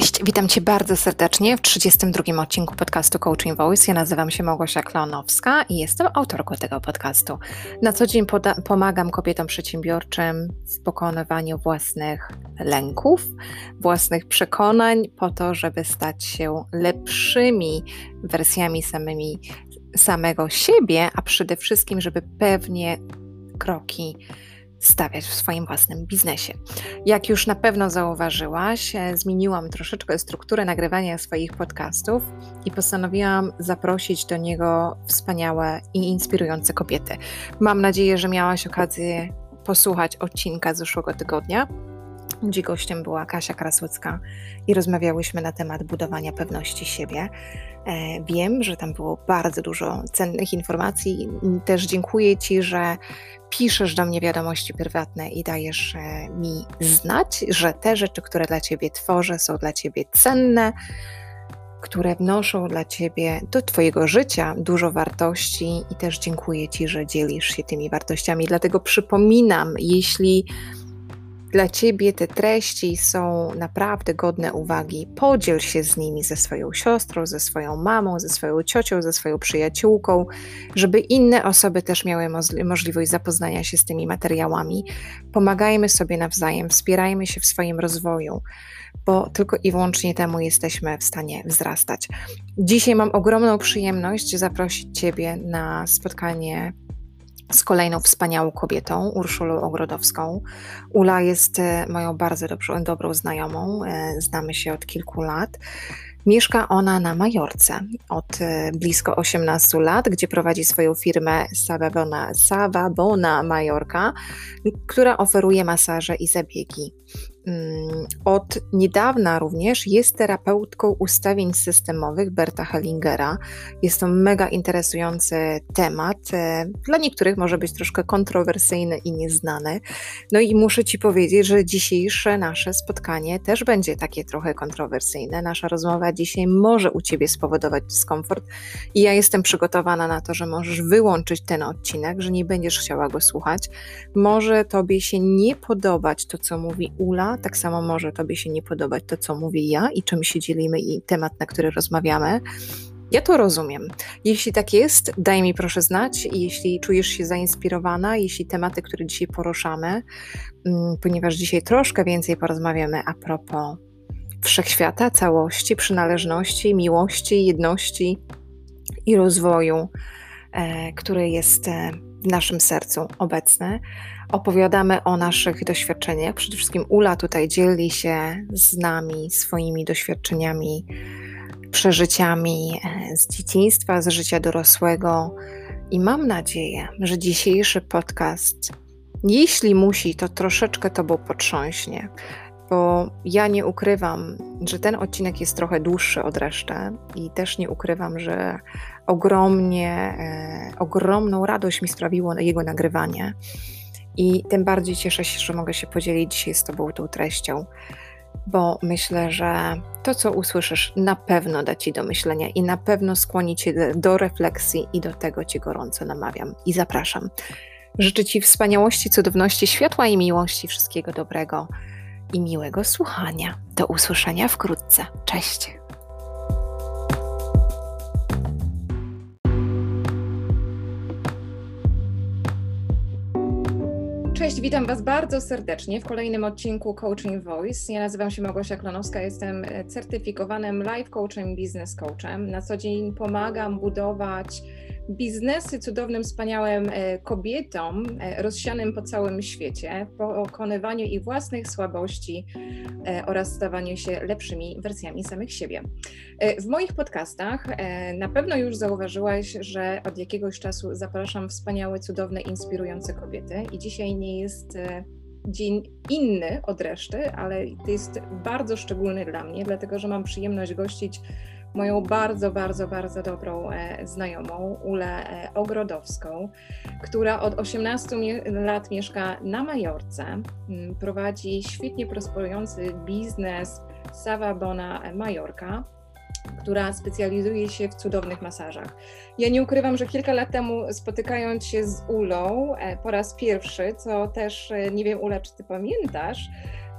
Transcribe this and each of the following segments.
Cześć, witam Cię bardzo serdecznie w 32 odcinku podcastu Coaching Voice. Ja nazywam się Małgosia Klonowska i jestem autorką tego podcastu. Na co dzień pomagam kobietom przedsiębiorczym w pokonywaniu własnych lęków, własnych przekonań, po to, żeby stać się lepszymi wersjami samymi, samego siebie, a przede wszystkim, żeby pewnie kroki stawiać w swoim własnym biznesie. Jak już na pewno zauważyłaś, e, zmieniłam troszeczkę strukturę nagrywania swoich podcastów i postanowiłam zaprosić do niego wspaniałe i inspirujące kobiety. Mam nadzieję, że miałaś okazję posłuchać odcinka z zeszłego tygodnia gdzie gościem była Kasia Krasłocka i rozmawiałyśmy na temat budowania pewności siebie. E, wiem, że tam było bardzo dużo cennych informacji. Też dziękuję Ci, że piszesz do mnie wiadomości prywatne i dajesz e, mi znać, że te rzeczy, które dla Ciebie tworzę, są dla Ciebie cenne, które wnoszą dla Ciebie do Twojego życia dużo wartości i też dziękuję Ci, że dzielisz się tymi wartościami. Dlatego przypominam, jeśli dla ciebie te treści są naprawdę godne uwagi. Podziel się z nimi ze swoją siostrą, ze swoją mamą, ze swoją ciocią, ze swoją przyjaciółką, żeby inne osoby też miały możliwość zapoznania się z tymi materiałami. Pomagajmy sobie nawzajem, wspierajmy się w swoim rozwoju, bo tylko i wyłącznie temu jesteśmy w stanie wzrastać. Dzisiaj mam ogromną przyjemność zaprosić Ciebie na spotkanie z kolejną wspaniałą kobietą, Urszulą Ogrodowską. Ula jest e, moją bardzo dobrą, dobrą znajomą, e, znamy się od kilku lat. Mieszka ona na Majorce od e, blisko 18 lat, gdzie prowadzi swoją firmę Savabona, Savabona Majorka, która oferuje masaże i zabiegi od niedawna również jest terapeutką ustawień systemowych Berta Hellingera. Jest to mega interesujący temat. E, dla niektórych może być troszkę kontrowersyjny i nieznany. No i muszę Ci powiedzieć, że dzisiejsze nasze spotkanie też będzie takie trochę kontrowersyjne. Nasza rozmowa dzisiaj może u Ciebie spowodować dyskomfort i ja jestem przygotowana na to, że możesz wyłączyć ten odcinek, że nie będziesz chciała go słuchać. Może Tobie się nie podobać to, co mówi Ula, tak samo może Tobie się nie podobać to, co mówię ja i czym się dzielimy i temat, na który rozmawiamy. Ja to rozumiem. Jeśli tak jest, daj mi proszę znać. Jeśli czujesz się zainspirowana, jeśli tematy, które dzisiaj poruszamy, mm, ponieważ dzisiaj troszkę więcej porozmawiamy a propos wszechświata, całości, przynależności, miłości, jedności i rozwoju, e, który jest e, w naszym sercu obecny. Opowiadamy o naszych doświadczeniach. Przede wszystkim Ula tutaj dzieli się z nami swoimi doświadczeniami, przeżyciami e, z dzieciństwa, z życia dorosłego. I mam nadzieję, że dzisiejszy podcast, jeśli musi, to troszeczkę Tobą potrząśnie, bo ja nie ukrywam, że ten odcinek jest trochę dłuższy od reszty i też nie ukrywam, że ogromnie, e, ogromną radość mi sprawiło jego nagrywanie. I tym bardziej cieszę się, że mogę się podzielić dzisiaj z Tobą tą treścią, bo myślę, że to, co usłyszysz, na pewno da Ci do myślenia i na pewno skłoni Cię do refleksji i do tego Cię gorąco namawiam i zapraszam. Życzę Ci wspaniałości, cudowności, światła i miłości, wszystkiego dobrego i miłego słuchania. Do usłyszenia wkrótce. Cześć. Cześć, witam Was bardzo serdecznie w kolejnym odcinku Coaching Voice. Ja nazywam się Małgosia Klonowska, jestem certyfikowanym life coachem, business coachem. Na co dzień pomagam budować biznesy cudownym, wspaniałym e, kobietom e, rozsianym po całym świecie, pokonywaniu ich własnych słabości e, oraz stawaniu się lepszymi wersjami samych siebie. W moich podcastach na pewno już zauważyłaś, że od jakiegoś czasu zapraszam wspaniałe, cudowne, inspirujące kobiety i dzisiaj nie jest dzień inny od reszty, ale to jest bardzo szczególny dla mnie, dlatego że mam przyjemność gościć moją bardzo, bardzo, bardzo dobrą e, znajomą, Ulę e, Ogrodowską, która od 18 lat mieszka na Majorce, prowadzi świetnie prosperujący biznes Sava Bona Majorka która specjalizuje się w cudownych masażach. Ja nie ukrywam, że kilka lat temu spotykając się z Ulą e, po raz pierwszy, co też nie wiem, Ula, czy ty pamiętasz,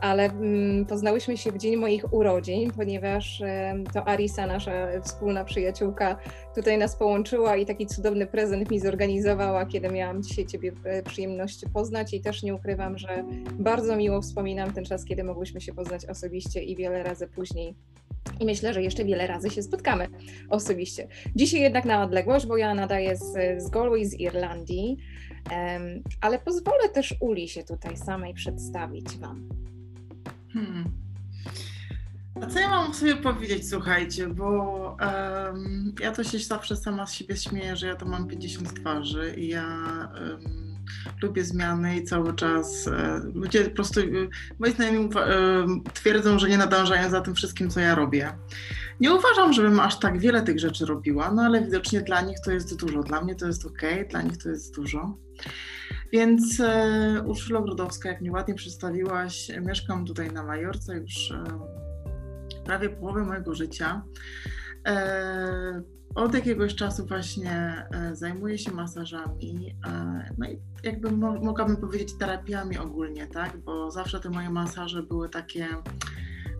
ale mm, poznałyśmy się w dzień moich urodzin, ponieważ to Arisa, nasza wspólna przyjaciółka, tutaj nas połączyła i taki cudowny prezent mi zorganizowała, kiedy miałam dzisiaj Ciebie e, przyjemność poznać i też nie ukrywam, że bardzo miło wspominam ten czas, kiedy mogłyśmy się poznać osobiście i wiele razy później i myślę, że jeszcze wiele razy się spotkamy osobiście. Dzisiaj jednak na odległość, bo ja nadaję z, z Galway, z Irlandii, um, ale pozwolę też Uli się tutaj samej przedstawić Wam. Hmm. A co ja mam sobie powiedzieć, słuchajcie, bo um, ja to się zawsze sama z siebie śmieję, że ja to mam 50 twarzy i ja um, lubię zmiany i cały czas e, ludzie po prostu, e, moi znajomi e, twierdzą, że nie nadążają za tym wszystkim, co ja robię. Nie uważam, żebym aż tak wiele tych rzeczy robiła, no ale widocznie dla nich to jest dużo. Dla mnie to jest ok, dla nich to jest dużo. Więc e, Urszula Brodowska, jak mnie ładnie przedstawiłaś, mieszkam tutaj na Majorce już e, prawie połowę mojego życia. E, od jakiegoś czasu właśnie zajmuję się masażami, no i jakby mo mogłabym powiedzieć terapiami ogólnie, tak, bo zawsze te moje masaże były takie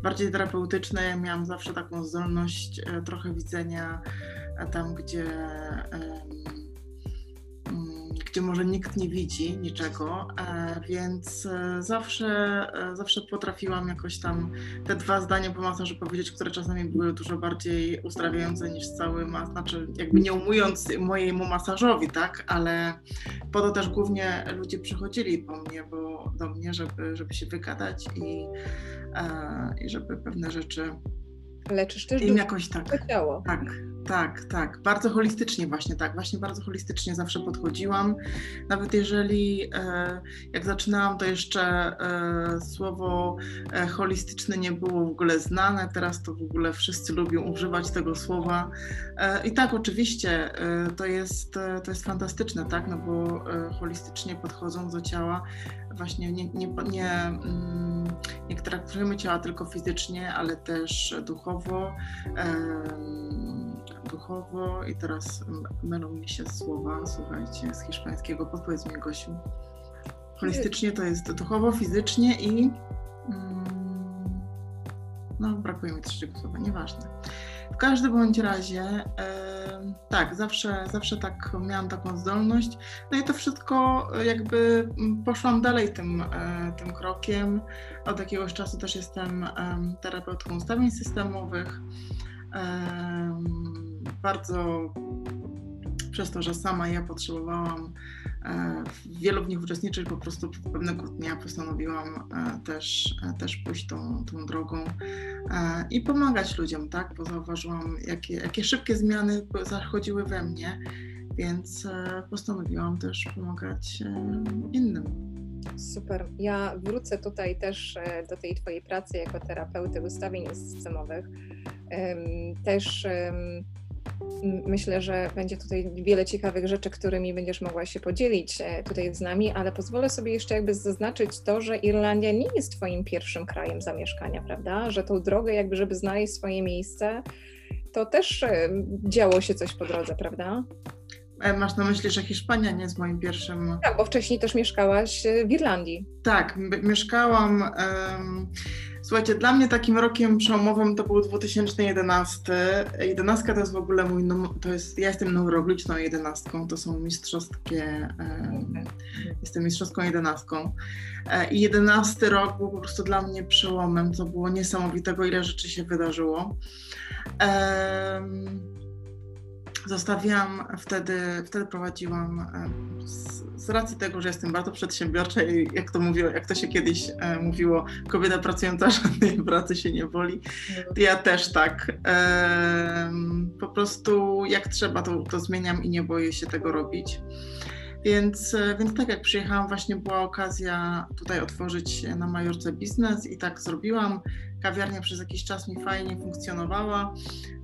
bardziej terapeutyczne, miałam zawsze taką zdolność trochę widzenia tam, gdzie gdzie może nikt nie widzi niczego, e, więc e, zawsze, e, zawsze potrafiłam jakoś tam te dwa zdania po masażu powiedzieć, które czasami były dużo bardziej uzdrawiające niż cały mas, znaczy jakby nie umując mojemu masażowi, tak, ale po to też głównie ludzie przychodzili po mnie, bo do mnie, żeby, żeby się wygadać i, i żeby pewne rzeczy Leczysz też im jakoś tak. ciało. Tak, tak, tak. Bardzo holistycznie właśnie tak. Właśnie bardzo holistycznie zawsze podchodziłam. Nawet jeżeli e, jak zaczynałam, to jeszcze e, słowo e, holistyczne nie było w ogóle znane. Teraz to w ogóle wszyscy lubią używać tego słowa. I tak, oczywiście to jest, to jest fantastyczne, tak? No bo holistycznie podchodząc do ciała, właśnie nie, nie, nie, mm, nie traktujemy ciała tylko fizycznie, ale też duchowo duchowo i teraz mylą mi się słowa, słuchajcie, z hiszpańskiego, podpowiedz mi Gosiu. Holistycznie to jest duchowo, fizycznie i mm, no brakuje mi trzeciego słowa, nieważne. W każdym bądź razie tak, zawsze, zawsze tak miałam taką zdolność. No i to wszystko jakby poszłam dalej tym, e, tym krokiem. Od jakiegoś czasu też jestem terapeutką ustawień systemowych bardzo przez to, że sama ja potrzebowałam e, wielu w nich uczestniczyć, po prostu pewnego dnia postanowiłam e, też, e, też pójść tą, tą drogą i pomagać ludziom, tak? Bo zauważyłam, jakie, jakie szybkie zmiany zachodziły we mnie, więc postanowiłam też pomagać innym. Super. Ja wrócę tutaj też do tej Twojej pracy jako terapeuty ustawień systemowych. Też Myślę, że będzie tutaj wiele ciekawych rzeczy, którymi będziesz mogła się podzielić e, tutaj z nami, ale pozwolę sobie jeszcze jakby zaznaczyć to, że Irlandia nie jest Twoim pierwszym krajem zamieszkania, prawda? Że tą drogę jakby, żeby znaleźć swoje miejsce, to też e, działo się coś po drodze, prawda? E, masz na myśli, że Hiszpania nie jest moim pierwszym. Tak, bo wcześniej też mieszkałaś w Irlandii. Tak, mieszkałam. Um Słuchajcie, dla mnie takim rokiem przełomowym to był 2011. Jedenastka to jest w ogóle mój, to jest, ja jestem neurogliczną jedenastką, to są mistrzowskie, e, jestem mistrzowską jedenastką. E, I jedenasty rok był po prostu dla mnie przełomem, co było niesamowitego, ile rzeczy się wydarzyło. E, Zostawiłam wtedy, wtedy prowadziłam z, z, racji tego, że jestem bardzo przedsiębiorcza i jak to mówiło, jak to się kiedyś e, mówiło, kobieta pracująca żadnej pracy się nie boli. Ja też tak. E, po prostu jak trzeba, to, to zmieniam i nie boję się tego robić. Więc, e, więc tak jak przyjechałam, właśnie była okazja tutaj otworzyć na Majorce biznes i tak zrobiłam. Kawiarnia przez jakiś czas mi fajnie funkcjonowała,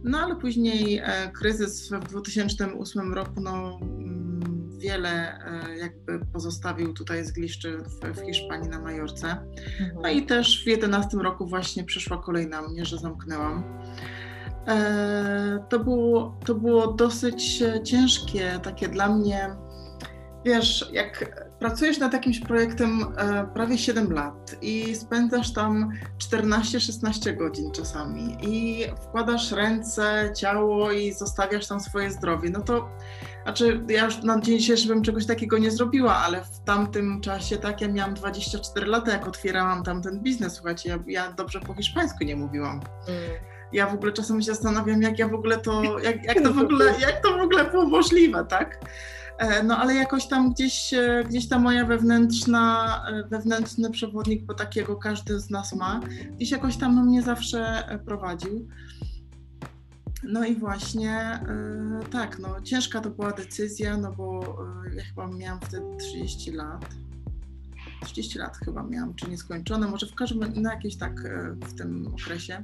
no ale później e, kryzys w 2008 roku no, mm, wiele e, jakby pozostawił tutaj zgliszczy w, w Hiszpanii na Majorce. No i też w 2011 roku właśnie przyszła kolej na mnie, że zamknęłam. To było, to było dosyć ciężkie takie dla mnie wiesz, jak pracujesz nad jakimś projektem e, prawie 7 lat i spędzasz tam 14-16 godzin czasami i wkładasz ręce, ciało i zostawiasz tam swoje zdrowie, no to znaczy ja już na dzień dzisiejszy bym czegoś takiego nie zrobiła, ale w tamtym czasie tak, ja miałam 24 lata, jak otwierałam tam ten biznes, słuchajcie, ja, ja dobrze po hiszpańsku nie mówiłam. Mm. Ja w ogóle czasem się zastanawiam, jak ja w ogóle to, jak, jak to w ogóle, jak to w ogóle było możliwe, tak? E, no ale jakoś tam gdzieś, e, gdzieś ta moja wewnętrzna, e, wewnętrzny przewodnik, bo takiego każdy z nas ma, gdzieś jakoś tam mnie zawsze prowadził. No i właśnie tak, no ciężka to była decyzja, no bo ja chyba miałam wtedy 30 lat. 30 lat chyba miałam, czy nieskończone, może w każdym, no jakieś tak w tym okresie.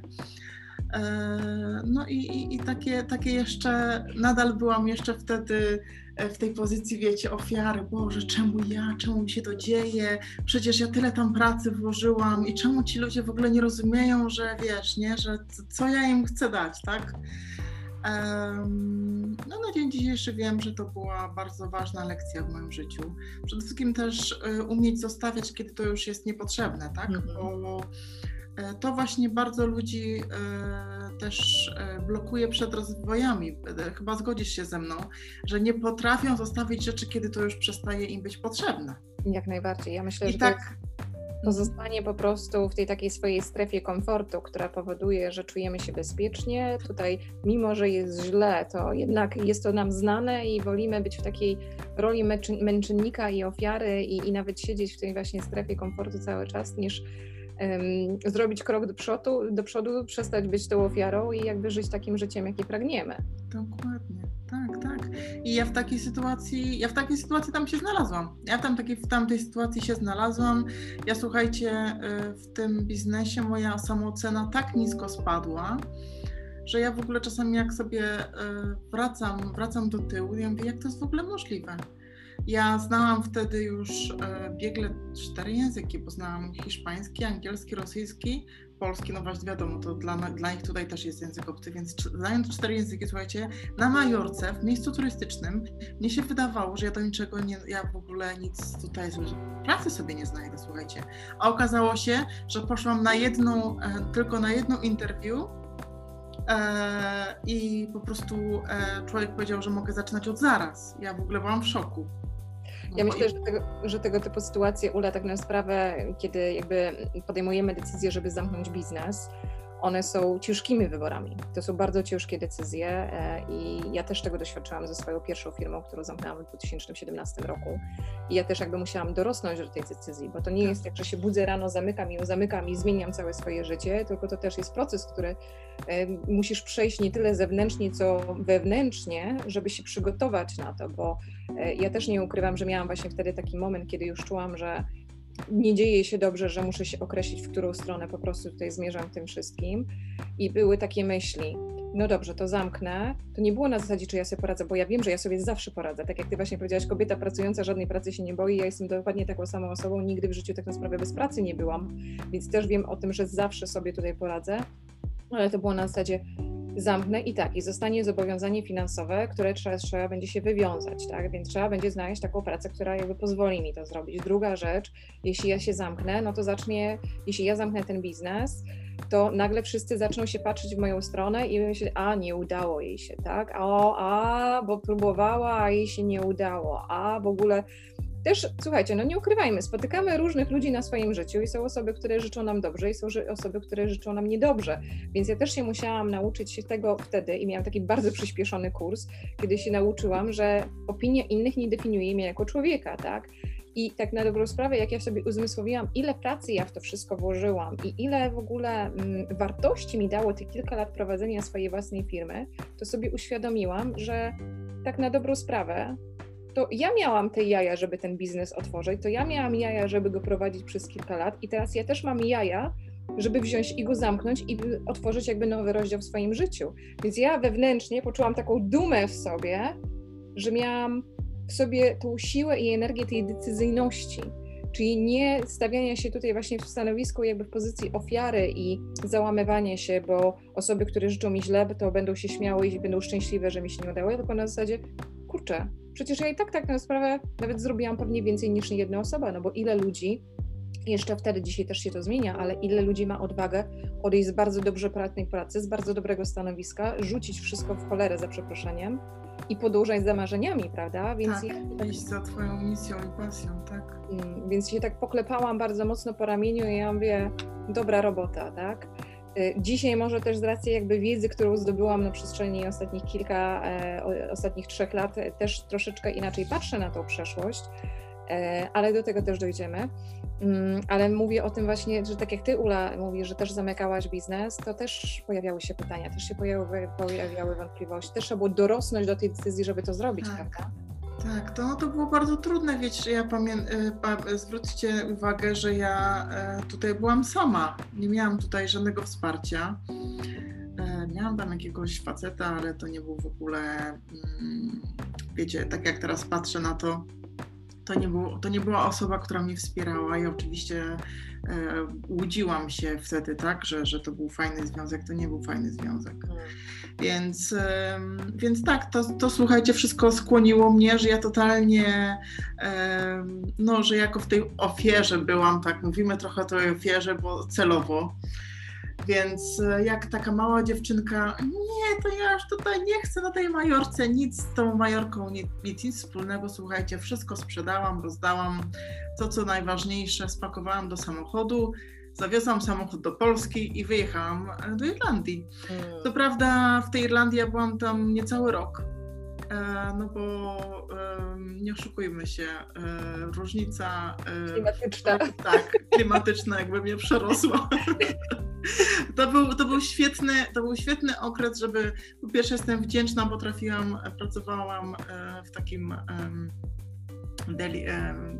No i, i, i, takie, takie jeszcze, nadal byłam jeszcze wtedy w tej pozycji, wiecie, ofiary, Boże, czemu ja, czemu mi się to dzieje, przecież ja tyle tam pracy włożyłam i czemu ci ludzie w ogóle nie rozumieją, że wiesz, nie, że co ja im chcę dać, tak? No na dzień dzisiejszy wiem, że to była bardzo ważna lekcja w moim życiu. Przede wszystkim też e, umieć zostawiać, kiedy to już jest niepotrzebne, tak? Mhm. Bo E, to właśnie bardzo ludzi e, też e, blokuje przed rozwojami. Chyba zgodzisz się ze mną, że nie potrafią zostawić rzeczy, kiedy to już przestaje im być potrzebne. Jak najbardziej. Ja myślę, I że tak, pozostanie po prostu w tej takiej swojej strefie komfortu, która powoduje, że czujemy się bezpiecznie. Tutaj, mimo że jest źle, to jednak jest to nam znane i wolimy być w takiej roli męczennika i ofiary i, i nawet siedzieć w tej właśnie strefie komfortu cały czas, niż zrobić krok do przodu, do przodu, przestać być tą ofiarą i jakby żyć takim życiem, jakie pragniemy. Dokładnie, tak, tak. I ja w takiej sytuacji, ja w takiej sytuacji tam się znalazłam. Ja tam takiej, w tamtej sytuacji się znalazłam. Ja słuchajcie, y, w tym biznesie moja samoocena tak nisko spadła, że ja w ogóle czasami jak sobie y, wracam, wracam do tyłu, ja mówię, jak to jest w ogóle możliwe? Ja znałam wtedy już e, biegle cztery języki, bo znałam hiszpański, angielski, rosyjski, polski, no właśnie wiadomo, to dla, dla nich tutaj też jest język obcy, więc znając cztery języki, słuchajcie, na Majorce, w miejscu turystycznym, mnie się wydawało, że ja do niczego nie, ja w ogóle nic tutaj, pracy sobie nie znajdę, słuchajcie. A okazało się, że poszłam na jedną, e, tylko na jedno interview e, i po prostu człowiek powiedział, że mogę zaczynać od zaraz. Ja w ogóle byłam w szoku. Ja myślę, że tego, że tego typu sytuacje ule tak na sprawę, kiedy jakby podejmujemy decyzję, żeby zamknąć biznes, one są ciężkimi wyborami. To są bardzo ciężkie decyzje e, i ja też tego doświadczyłam ze swoją pierwszą firmą, którą zamknęłam w 2017 roku. I ja też jakby musiałam dorosnąć do tej decyzji, bo to nie jest tak, że się budzę rano, zamykam ją, zamykam i zmieniam całe swoje życie, tylko to też jest proces, który e, musisz przejść nie tyle zewnętrznie, co wewnętrznie, żeby się przygotować na to, bo e, ja też nie ukrywam, że miałam właśnie wtedy taki moment, kiedy już czułam, że nie dzieje się dobrze, że muszę się określić, w którą stronę po prostu tutaj zmierzam tym wszystkim. I były takie myśli, no dobrze, to zamknę. To nie było na zasadzie, czy ja sobie poradzę, bo ja wiem, że ja sobie zawsze poradzę. Tak jak ty właśnie powiedziałaś, kobieta pracująca żadnej pracy się nie boi. Ja jestem dokładnie taką samą osobą, nigdy w życiu tak na sprawę bez pracy nie byłam, więc też wiem o tym, że zawsze sobie tutaj poradzę. Ale to było na zasadzie, zamknę i tak, i zostanie zobowiązanie finansowe, które trzeba, trzeba będzie się wywiązać, tak? Więc trzeba będzie znaleźć taką pracę, która jakby pozwoli mi to zrobić. Druga rzecz, jeśli ja się zamknę, no to zacznie, jeśli ja zamknę ten biznes, to nagle wszyscy zaczną się patrzeć w moją stronę i myśleć, a nie udało jej się, tak? O, a, bo próbowała, a jej się nie udało, a w ogóle też, słuchajcie, no nie ukrywajmy, spotykamy różnych ludzi na swoim życiu i są osoby, które życzą nam dobrze i są osoby, które życzą nam niedobrze. Więc ja też się musiałam nauczyć się tego wtedy i miałam taki bardzo przyspieszony kurs, kiedy się nauczyłam, że opinia innych nie definiuje mnie jako człowieka, tak? I tak na dobrą sprawę, jak ja sobie uzmysłowiłam, ile pracy ja w to wszystko włożyłam i ile w ogóle mm, wartości mi dało te kilka lat prowadzenia swojej własnej firmy, to sobie uświadomiłam, że tak na dobrą sprawę to ja miałam te jaja, żeby ten biznes otworzyć, to ja miałam jaja, żeby go prowadzić przez kilka lat i teraz ja też mam jaja, żeby wziąć i go zamknąć i otworzyć jakby nowy rozdział w swoim życiu. Więc ja wewnętrznie poczułam taką dumę w sobie, że miałam w sobie tą siłę i energię tej decyzyjności, czyli nie stawiania się tutaj właśnie w stanowisku jakby w pozycji ofiary i załamywania się, bo osoby, które życzą mi źle, to będą się śmiały i będą szczęśliwe, że mi się nie udało, tylko na zasadzie kurczę, przecież ja i tak tak na sprawę nawet zrobiłam pewnie więcej niż jedna osoba, no bo ile ludzi jeszcze wtedy, dzisiaj też się to zmienia, ale ile ludzi ma odwagę odejść z bardzo dobrze płatnej pracy, z bardzo dobrego stanowiska, rzucić wszystko w cholerę za przeproszeniem i podążać za marzeniami, prawda? Więc tak, ja, iść za twoją misją i pasją, tak. Mm, więc się tak poklepałam bardzo mocno po ramieniu i ja mówię, dobra robota, tak? Y, dzisiaj może też z racji jakby wiedzy, którą zdobyłam na przestrzeni ostatnich kilka, e, ostatnich trzech lat, też troszeczkę inaczej patrzę na tą przeszłość, e, ale do tego też dojdziemy. Mm, ale mówię o tym właśnie, że tak jak ty, Ula, mówisz, że też zamykałaś biznes, to też pojawiały się pytania, też się pojawiały, pojawiały wątpliwości, też trzeba było dorosnąć do tej decyzji, żeby to zrobić, tak. prawda? Tak, to, to było bardzo trudne, wiecie, ja pamiętam, y, zwróćcie uwagę, że ja e, tutaj byłam sama, nie miałam tutaj żadnego wsparcia. E, miałam tam jakiegoś faceta, ale to nie był w ogóle, mm, wiecie, tak jak teraz patrzę na to, to nie, było, to nie była osoba, która mnie wspierała. Ja oczywiście e, łudziłam się wtedy, tak, że, że to był fajny związek, to nie był fajny związek. Hmm. Więc, e, więc tak, to, to słuchajcie, wszystko skłoniło mnie, że ja totalnie, e, no, że jako w tej ofierze byłam, tak, mówimy trochę o tej ofierze, bo celowo. Więc e, jak taka mała dziewczynka, nie, to ja już tutaj nie chcę na tej majorce nic z tą majorką, nic, nic, nic wspólnego. Słuchajcie, wszystko sprzedałam, rozdałam. To, co najważniejsze, spakowałam do samochodu, zawiozłam samochód do Polski i wyjechałam e, do Irlandii. Hmm. To prawda, w tej Irlandii ja byłam tam niecały rok. E, no bo nie oszukujmy się, różnica klimatyczna. Tak, klimatyczna jakby mnie przerosła. To był, to, był świetny, to był świetny okres, żeby po pierwsze jestem wdzięczna, bo trafiłam, pracowałam e, w takim deli,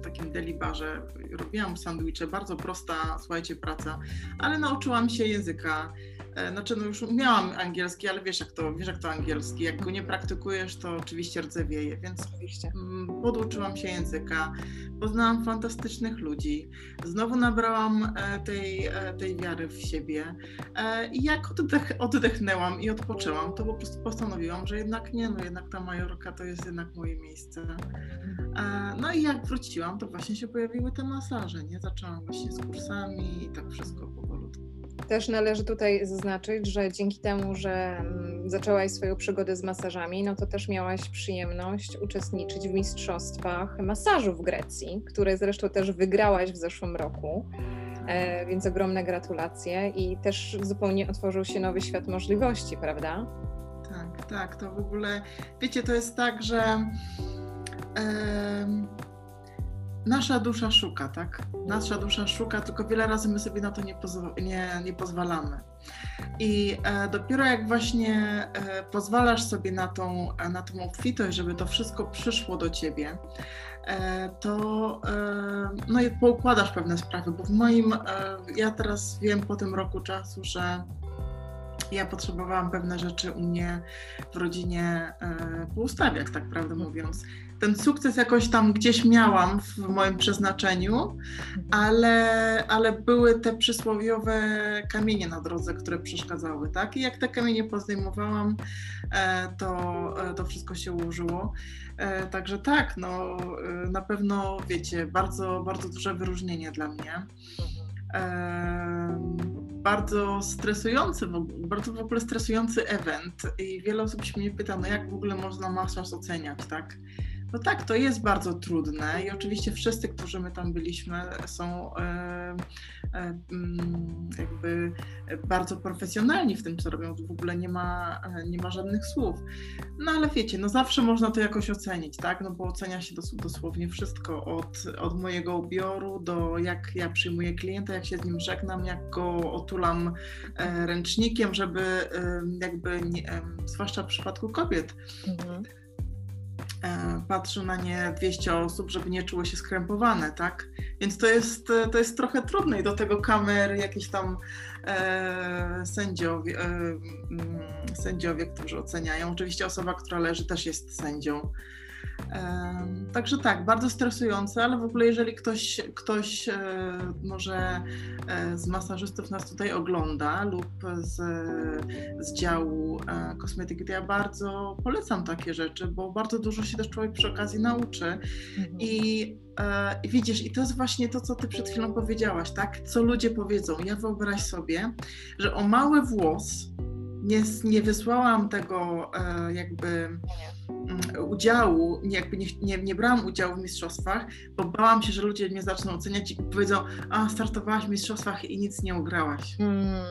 takim deli barze. Robiłam sandwicze, bardzo prosta, słuchajcie, praca, ale nauczyłam się języka E, znaczy, no już miałam angielski, ale wiesz jak to, wiesz jak to angielski. Jak go nie praktykujesz, to oczywiście rdzewieje, więc oczywiście. Mm, poduczyłam się języka, poznałam fantastycznych ludzi, znowu nabrałam e, tej, e, tej wiary w siebie i jak oddech, oddechnęłam i odpoczęłam, to po prostu postanowiłam, że jednak nie, no jednak ta Majorka to jest jednak moje miejsce. No i jak wróciłam, to właśnie się pojawiły te masaże, nie? Zaczęłam właśnie z kursami i tak wszystko powolutku. Też należy tutaj zaznaczyć, że dzięki temu, że mm, zaczęłaś swoją przygodę z masażami, no to też miałaś przyjemność uczestniczyć w mistrzostwach masażu w Grecji, które zresztą też wygrałaś w zeszłym roku. E, więc ogromne gratulacje i też zupełnie otworzył się nowy świat możliwości, prawda? Tak, tak. To w ogóle, wiecie, to jest tak, że. Yy nasza dusza szuka, tak? Nasza dusza szuka, tylko wiele razy my sobie na to nie, pozw- nie, nie pozwalamy. I e, dopiero jak właśnie e, pozwalasz sobie na tą, e, na tą obfitość, żeby to wszystko przyszło do ciebie, e, to e, no i poukładasz pewne sprawy, bo w moim, e, ja teraz wiem po tym roku czasu, że ja potrzebowałam pewne rzeczy u mnie w rodzinie poustawiać, tak prawdę mówiąc ten sukces jakoś tam gdzieś miałam w moim przeznaczeniu, ale, ale były te przysłowiowe kamienie na drodze, które przeszkadzały, tak? I jak te kamienie pozdejmowałam, e, to, e, to wszystko się ułożyło. E, także tak, no na pewno wiecie, bardzo, bardzo duże wyróżnienie dla mnie. Bardzo stresujący, bardzo w ogóle stresujący event i wiele osób się mnie pyta, no jak w ogóle można masaż oceniać, tak? No tak, to jest bardzo trudne i oczywiście wszyscy, którzy my tam byliśmy, są e, e, mm, jakby bardzo profesjonalni w tym, co robią. W ogóle nie ma, nie ma żadnych słów. No ale wiecie, no zawsze można to jakoś ocenić, tak? No bo ocenia się dos dosłownie wszystko, od, od mojego ubioru do jak ja przyjmuję klienta, jak się z nim żegnam, jak go otulam e, ręcznikiem, żeby jakby, nie, zwłaszcza w przypadku kobiet, mhm patrzy na nie 200 osób, żeby nie czuły się skrępowane, tak? Więc to jest, to jest trochę trudne i do tego kamery, jakieś tam e, sędziowie, e, sędziowie, którzy oceniają. Oczywiście osoba, która leży też jest sędzią. Także tak, bardzo stresujące, ale w ogóle jeżeli ktoś, ktoś e, może e, z masażystów nas tutaj ogląda lub z, z działu e, kosmetyki, to ja bardzo polecam takie rzeczy, bo bardzo dużo się też człowiek przy okazji nauczy. Mhm. I i widzisz, i to jest właśnie to, co ty przed chwilą powiedziałaś, tak? Co ludzie powiedzą. Ja wyobraź sobie, że o mały włos nie, nie wysłałam tego jakby Mm, udziału, jakby nie, nie, nie brałam udziału w mistrzostwach, bo bałam się, że ludzie mnie zaczną oceniać i powiedzą, a startowałaś w mistrzostwach i nic nie ugrałaś. Hmm.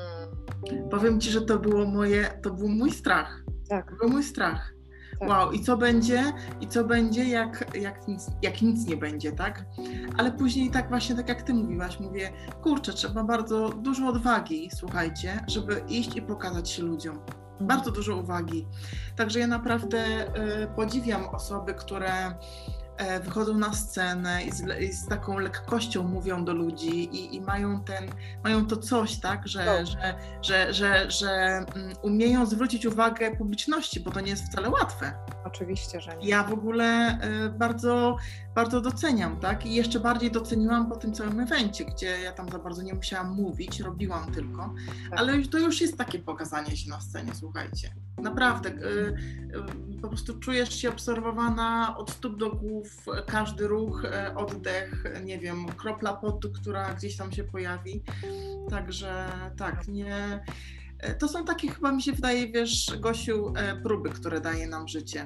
Powiem ci, że to było moje, to był mój strach. Tak. To był mój strach. Tak. Wow, i co będzie, i co będzie, jak, jak, nic, jak nic nie będzie, tak? Ale później tak właśnie, tak jak ty mówiłaś, mówię, kurczę, trzeba bardzo dużo odwagi, słuchajcie, żeby iść i pokazać się ludziom bardzo dużo uwagi. Także ja naprawdę y, podziwiam osoby, które wychodzą na scenę i z, i z, taką lekkością mówią do ludzi i, i, mają, ten, mają to coś, tak, że, no. że, że, że, że mm, umieją zwrócić uwagę publiczności, bo to nie jest wcale łatwe. Oczywiście, że nie. Ja w ogóle e, bardzo, bardzo doceniam, tak, i jeszcze bardziej doceniłam po tym całym evencie, gdzie ja tam za bardzo nie musiałam mówić, robiłam tylko, tak. ale to już jest takie pokazanie się na scenie, słuchajcie. Naprawdę, y, y, po prostu czujesz się obserwowana od stóp do głów, każdy ruch, y, oddech, nie wiem, kropla potu, która gdzieś tam się pojawi. Także tak, nie. To są takie chyba mi się wydaje, wiesz, Gosiu, próby, które daje nam życie.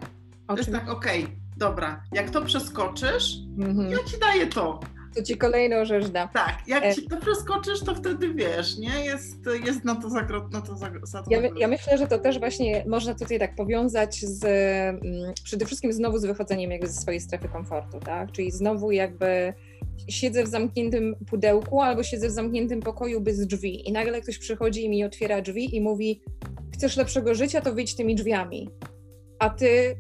To jest tak, okej, okay, dobra, jak to przeskoczysz, mhm. ja ci daję to to ci kolejną rzecz da. Tak, jak e... ci to przeskoczysz, to wtedy wiesz, nie? Jest, jest na to zagrot, na to zagrot. Ja, ja, myślę, że to też właśnie można tutaj tak powiązać z mm, przede wszystkim znowu z wychodzeniem jakby ze swojej strefy komfortu, tak? Czyli znowu jakby siedzę w zamkniętym pudełku albo siedzę w zamkniętym pokoju bez drzwi i nagle ktoś przychodzi i mi otwiera drzwi i mówi chcesz lepszego życia, to wyjdź tymi drzwiami. A ty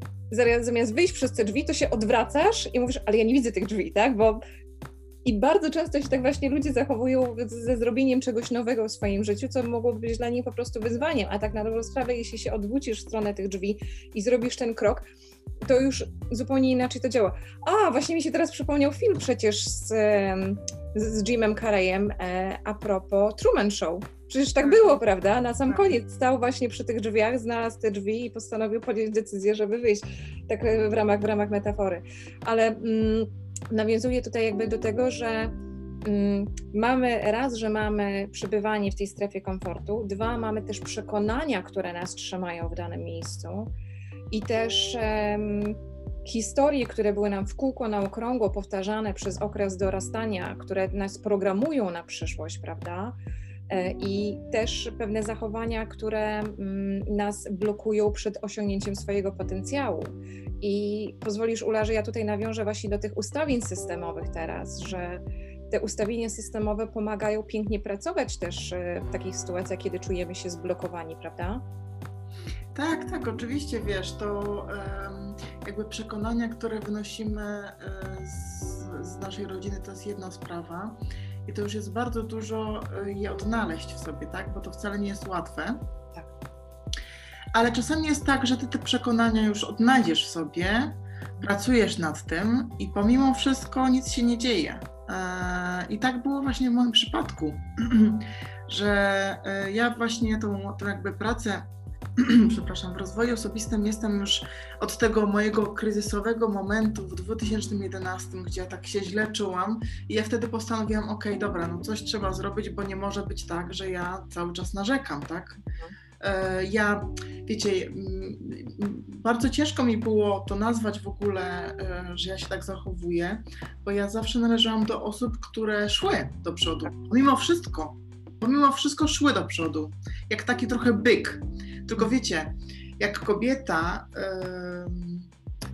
zamiast wyjść przez te drzwi, to się odwracasz i mówisz, ale ja nie widzę tych drzwi, tak? Bo i bardzo często się tak właśnie ludzie zachowują ze zrobieniem czegoś nowego w swoim życiu, co mogłoby być dla nich po prostu wyzwaniem. A tak na dobrą sprawę, jeśli się odwrócisz w stronę tych drzwi i zrobisz ten krok, to już zupełnie inaczej to działa. A, właśnie mi się teraz przypomniał film przecież z, z Jimem Carreyem e, a propos Truman Show. Przecież tak było, prawda? Na sam tak. koniec stał właśnie przy tych drzwiach, znalazł te drzwi i postanowił podjąć decyzję, żeby wyjść. Tak w ramach, w ramach metafory. Ale... Mm, nawiązuje tutaj jakby do tego, że mm, mamy raz, że mamy przebywanie w tej strefie komfortu, dwa, mamy też przekonania, które nas trzymają w danym miejscu i też um, historie, które były nam w kółko na okrągło powtarzane przez okres dorastania, które nas programują na przyszłość, prawda? E, I też pewne zachowania, które mm, nas blokują przed osiągnięciem swojego potencjału. I pozwolisz, Ula, że ja tutaj nawiążę właśnie do tych ustawień systemowych teraz, że te ustawienia systemowe pomagają pięknie pracować też e, w takich sytuacjach, kiedy czujemy się zblokowani, prawda? Tak, tak, oczywiście, wiesz, to jakby przekonania, które wynosimy e, z, z naszej rodziny, to jest jedna sprawa i to już jest bardzo dużo e, je odnaleźć w sobie, tak, bo to wcale nie jest łatwe. Ale czasami jest tak, że ty te przekonania już odnajdziesz w sobie, pracujesz nad tym i pomimo wszystko nic się nie dzieje. E, I tak było właśnie w moim przypadku, że e, ja właśnie tą, tą jakby pracę, przepraszam, w rozwoju osobistym jestem już od tego mojego kryzysowego momentu w 2011, gdzie ja tak się źle czułam i ja wtedy postanowiłam, ok, dobra, no coś trzeba zrobić, bo nie może być tak, że ja cały czas narzekam, tak? E, ja, wiecie, bardzo ciężko mi było to nazwać w ogóle, e, że ja się tak zachowuję, bo ja zawsze należałam do osób, które szły do przodu. Pomimo wszystko, pomimo wszystko szły do przodu. Jak taki trochę byk. Tylko wiecie, jak kobieta,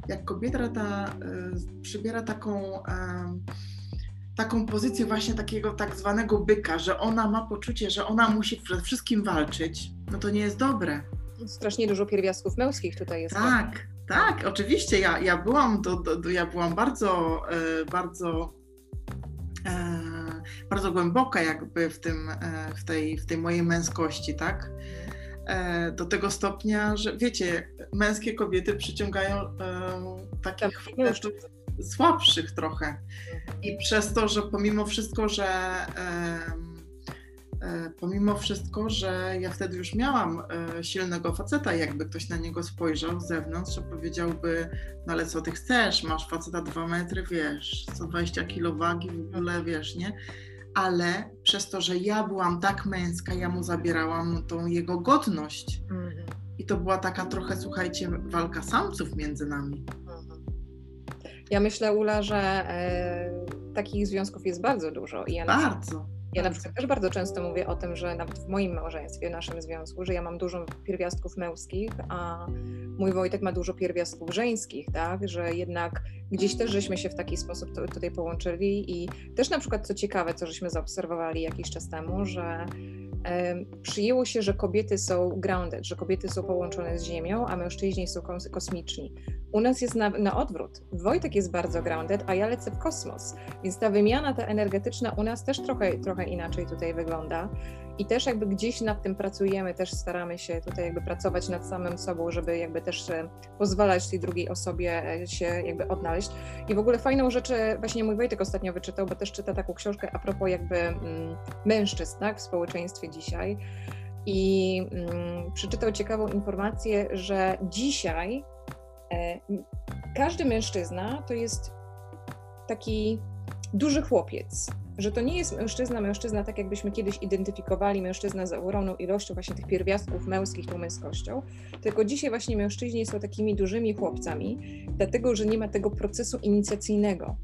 jak kobieta ta przybiera taką taką pozycję właśnie takiego tak zwanego byka, że ona ma poczucie, że ona musi przede wszystkim walczyć, no to nie jest dobre. Strasznie dużo pierwiastków męskich tutaj jest. Tak, tak, oczywiście. Ja, ja byłam do, do, do ja byłam bardzo, e, bardzo e, bardzo głęboka jakby w tym, e, w tej, w tej mojej męskości, tak? E, do tego stopnia, że wiecie, męskie kobiety przyciągają e, takich facetów słabszych trochę. I przez to, że pomimo wszystko, że E, pomimo wszystko, że ja wtedy już miałam e, silnego faceta, jakby ktoś na niego spojrzał z zewnątrz, że powiedziałby, no ale co ty chcesz, masz faceta 2 metry, wiesz, 120 kilo wagi w ogóle, wiesz, nie? Ale przez to, że ja byłam tak męska, ja mu zabierałam tą jego godność. Mhm. I to była taka trochę, słuchajcie, walka samców między nami. Mhm. Ja myślę, Ula, że e, takich związków jest bardzo dużo. I ja bardzo. Ja na przykład też bardzo często mówię o tym, że nawet w moim małżeństwie, w naszym związku, że ja mam dużo pierwiastków męskich, a mój Wojtek ma dużo pierwiastków żeńskich, tak? Że jednak gdzieś też żeśmy się w taki sposób tutaj połączyli i też na przykład co ciekawe, co żeśmy zaobserwowali jakiś czas temu, że przyjęło się, że kobiety są grounded, że kobiety są połączone z ziemią, a mężczyźni są kosmiczni. U nas jest na, na odwrót. Wojtek jest bardzo grounded, a ja lecę w kosmos. Więc ta wymiana ta energetyczna u nas też trochę, trochę inaczej tutaj wygląda. I też jakby gdzieś nad tym pracujemy, też staramy się tutaj jakby pracować nad samym sobą, żeby jakby też e, pozwalać tej drugiej osobie e, się jakby odnaleźć. I w ogóle fajną rzecz właśnie mój Wojtek ostatnio wyczytał, bo też czyta taką książkę a propos jakby mm, mężczyzn tak, w społeczeństwie dzisiaj. I mm, przeczytał ciekawą informację, że dzisiaj e, każdy mężczyzna to jest taki duży chłopiec, że to nie jest mężczyzna, mężczyzna, tak jakbyśmy kiedyś identyfikowali mężczyznę z ogromną ilością właśnie tych pierwiastków męskich, tą męskością, tylko dzisiaj właśnie mężczyźni są takimi dużymi chłopcami, dlatego, że nie ma tego procesu inicjacyjnego,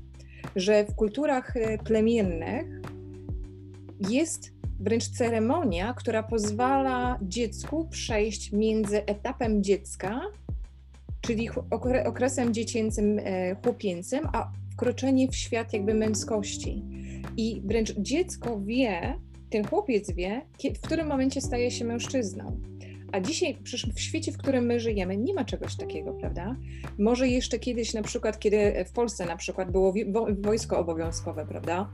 że w kulturach e, plemiennych jest wręcz ceremonia, która pozwala dziecku przejść między etapem dziecka, czyli okresem dziecięcym, e, chłopięcym, a wkroczenie w świat jakby męskości. I wręcz dziecko wie, ten chłopiec wie, w którym momencie staje się mężczyzną. A dzisiaj w świecie, w którym my żyjemy, nie ma czegoś takiego, prawda? Może jeszcze kiedyś, na przykład, kiedy w Polsce na przykład było wojsko obowiązkowe, prawda?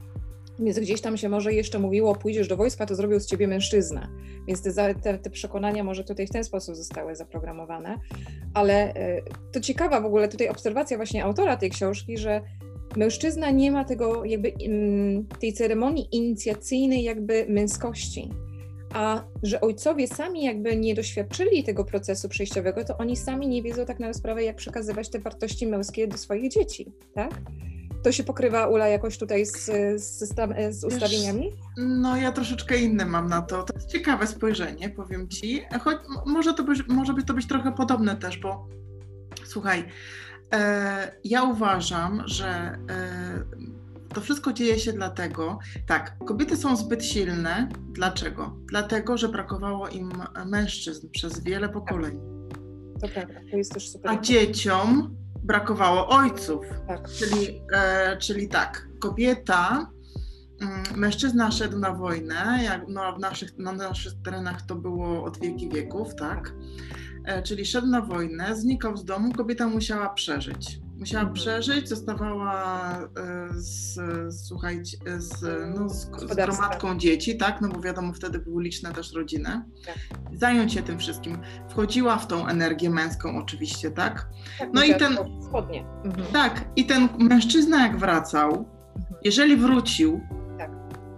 Więc gdzieś tam się może jeszcze mówiło, pójdziesz do wojska, to zrobił z ciebie mężczyzna. Więc te, te, te przekonania może tutaj w ten sposób zostały zaprogramowane. Ale e, to ciekawa w ogóle tutaj obserwacja właśnie autora tej książki, że mężczyzna nie ma tego jakby mm, tej ceremonii inicjacyjnej jakby męskości. A że ojcowie sami jakby nie doświadczyli tego procesu przejściowego, to oni sami nie wiedzą tak na sprawę, jak przekazywać te wartości męskie do swoich dzieci, tak? To się pokrywa, Ula, jakoś tutaj z, z, z ustawieniami? Wiesz, no ja troszeczkę inne mam na to. To jest ciekawe spojrzenie, powiem Ci. Choć może, to być, może być to być trochę podobne też, bo słuchaj, ja uważam, że e, to wszystko dzieje się dlatego, tak, kobiety są zbyt silne. Dlaczego? Dlatego, że brakowało im mężczyzn przez wiele pokoleń. To prawda, to jest też super. A dzieciom brakowało ojców. Tak. Czyli, e, czyli tak, kobieta, mm, mężczyzna szedł na wojnę, jak no, w naszych, na naszych terenach to było od wieki wieków, tak? E, czyli szedł na wojnę, znikał z domu, kobieta musiała przeżyć musiała mhm. przeżyć, zostawała e, z, słuchajcie, z, no, z, z gromadką dzieci, tak, no bo wiadomo, wtedy były liczne też rodziny. Tak. Zająć się tym wszystkim. Wchodziła w tą energię męską oczywiście, tak? tak no i ten... Spodnie. Mhm. Tak, i ten mężczyzna jak wracał, mhm. jeżeli wrócił,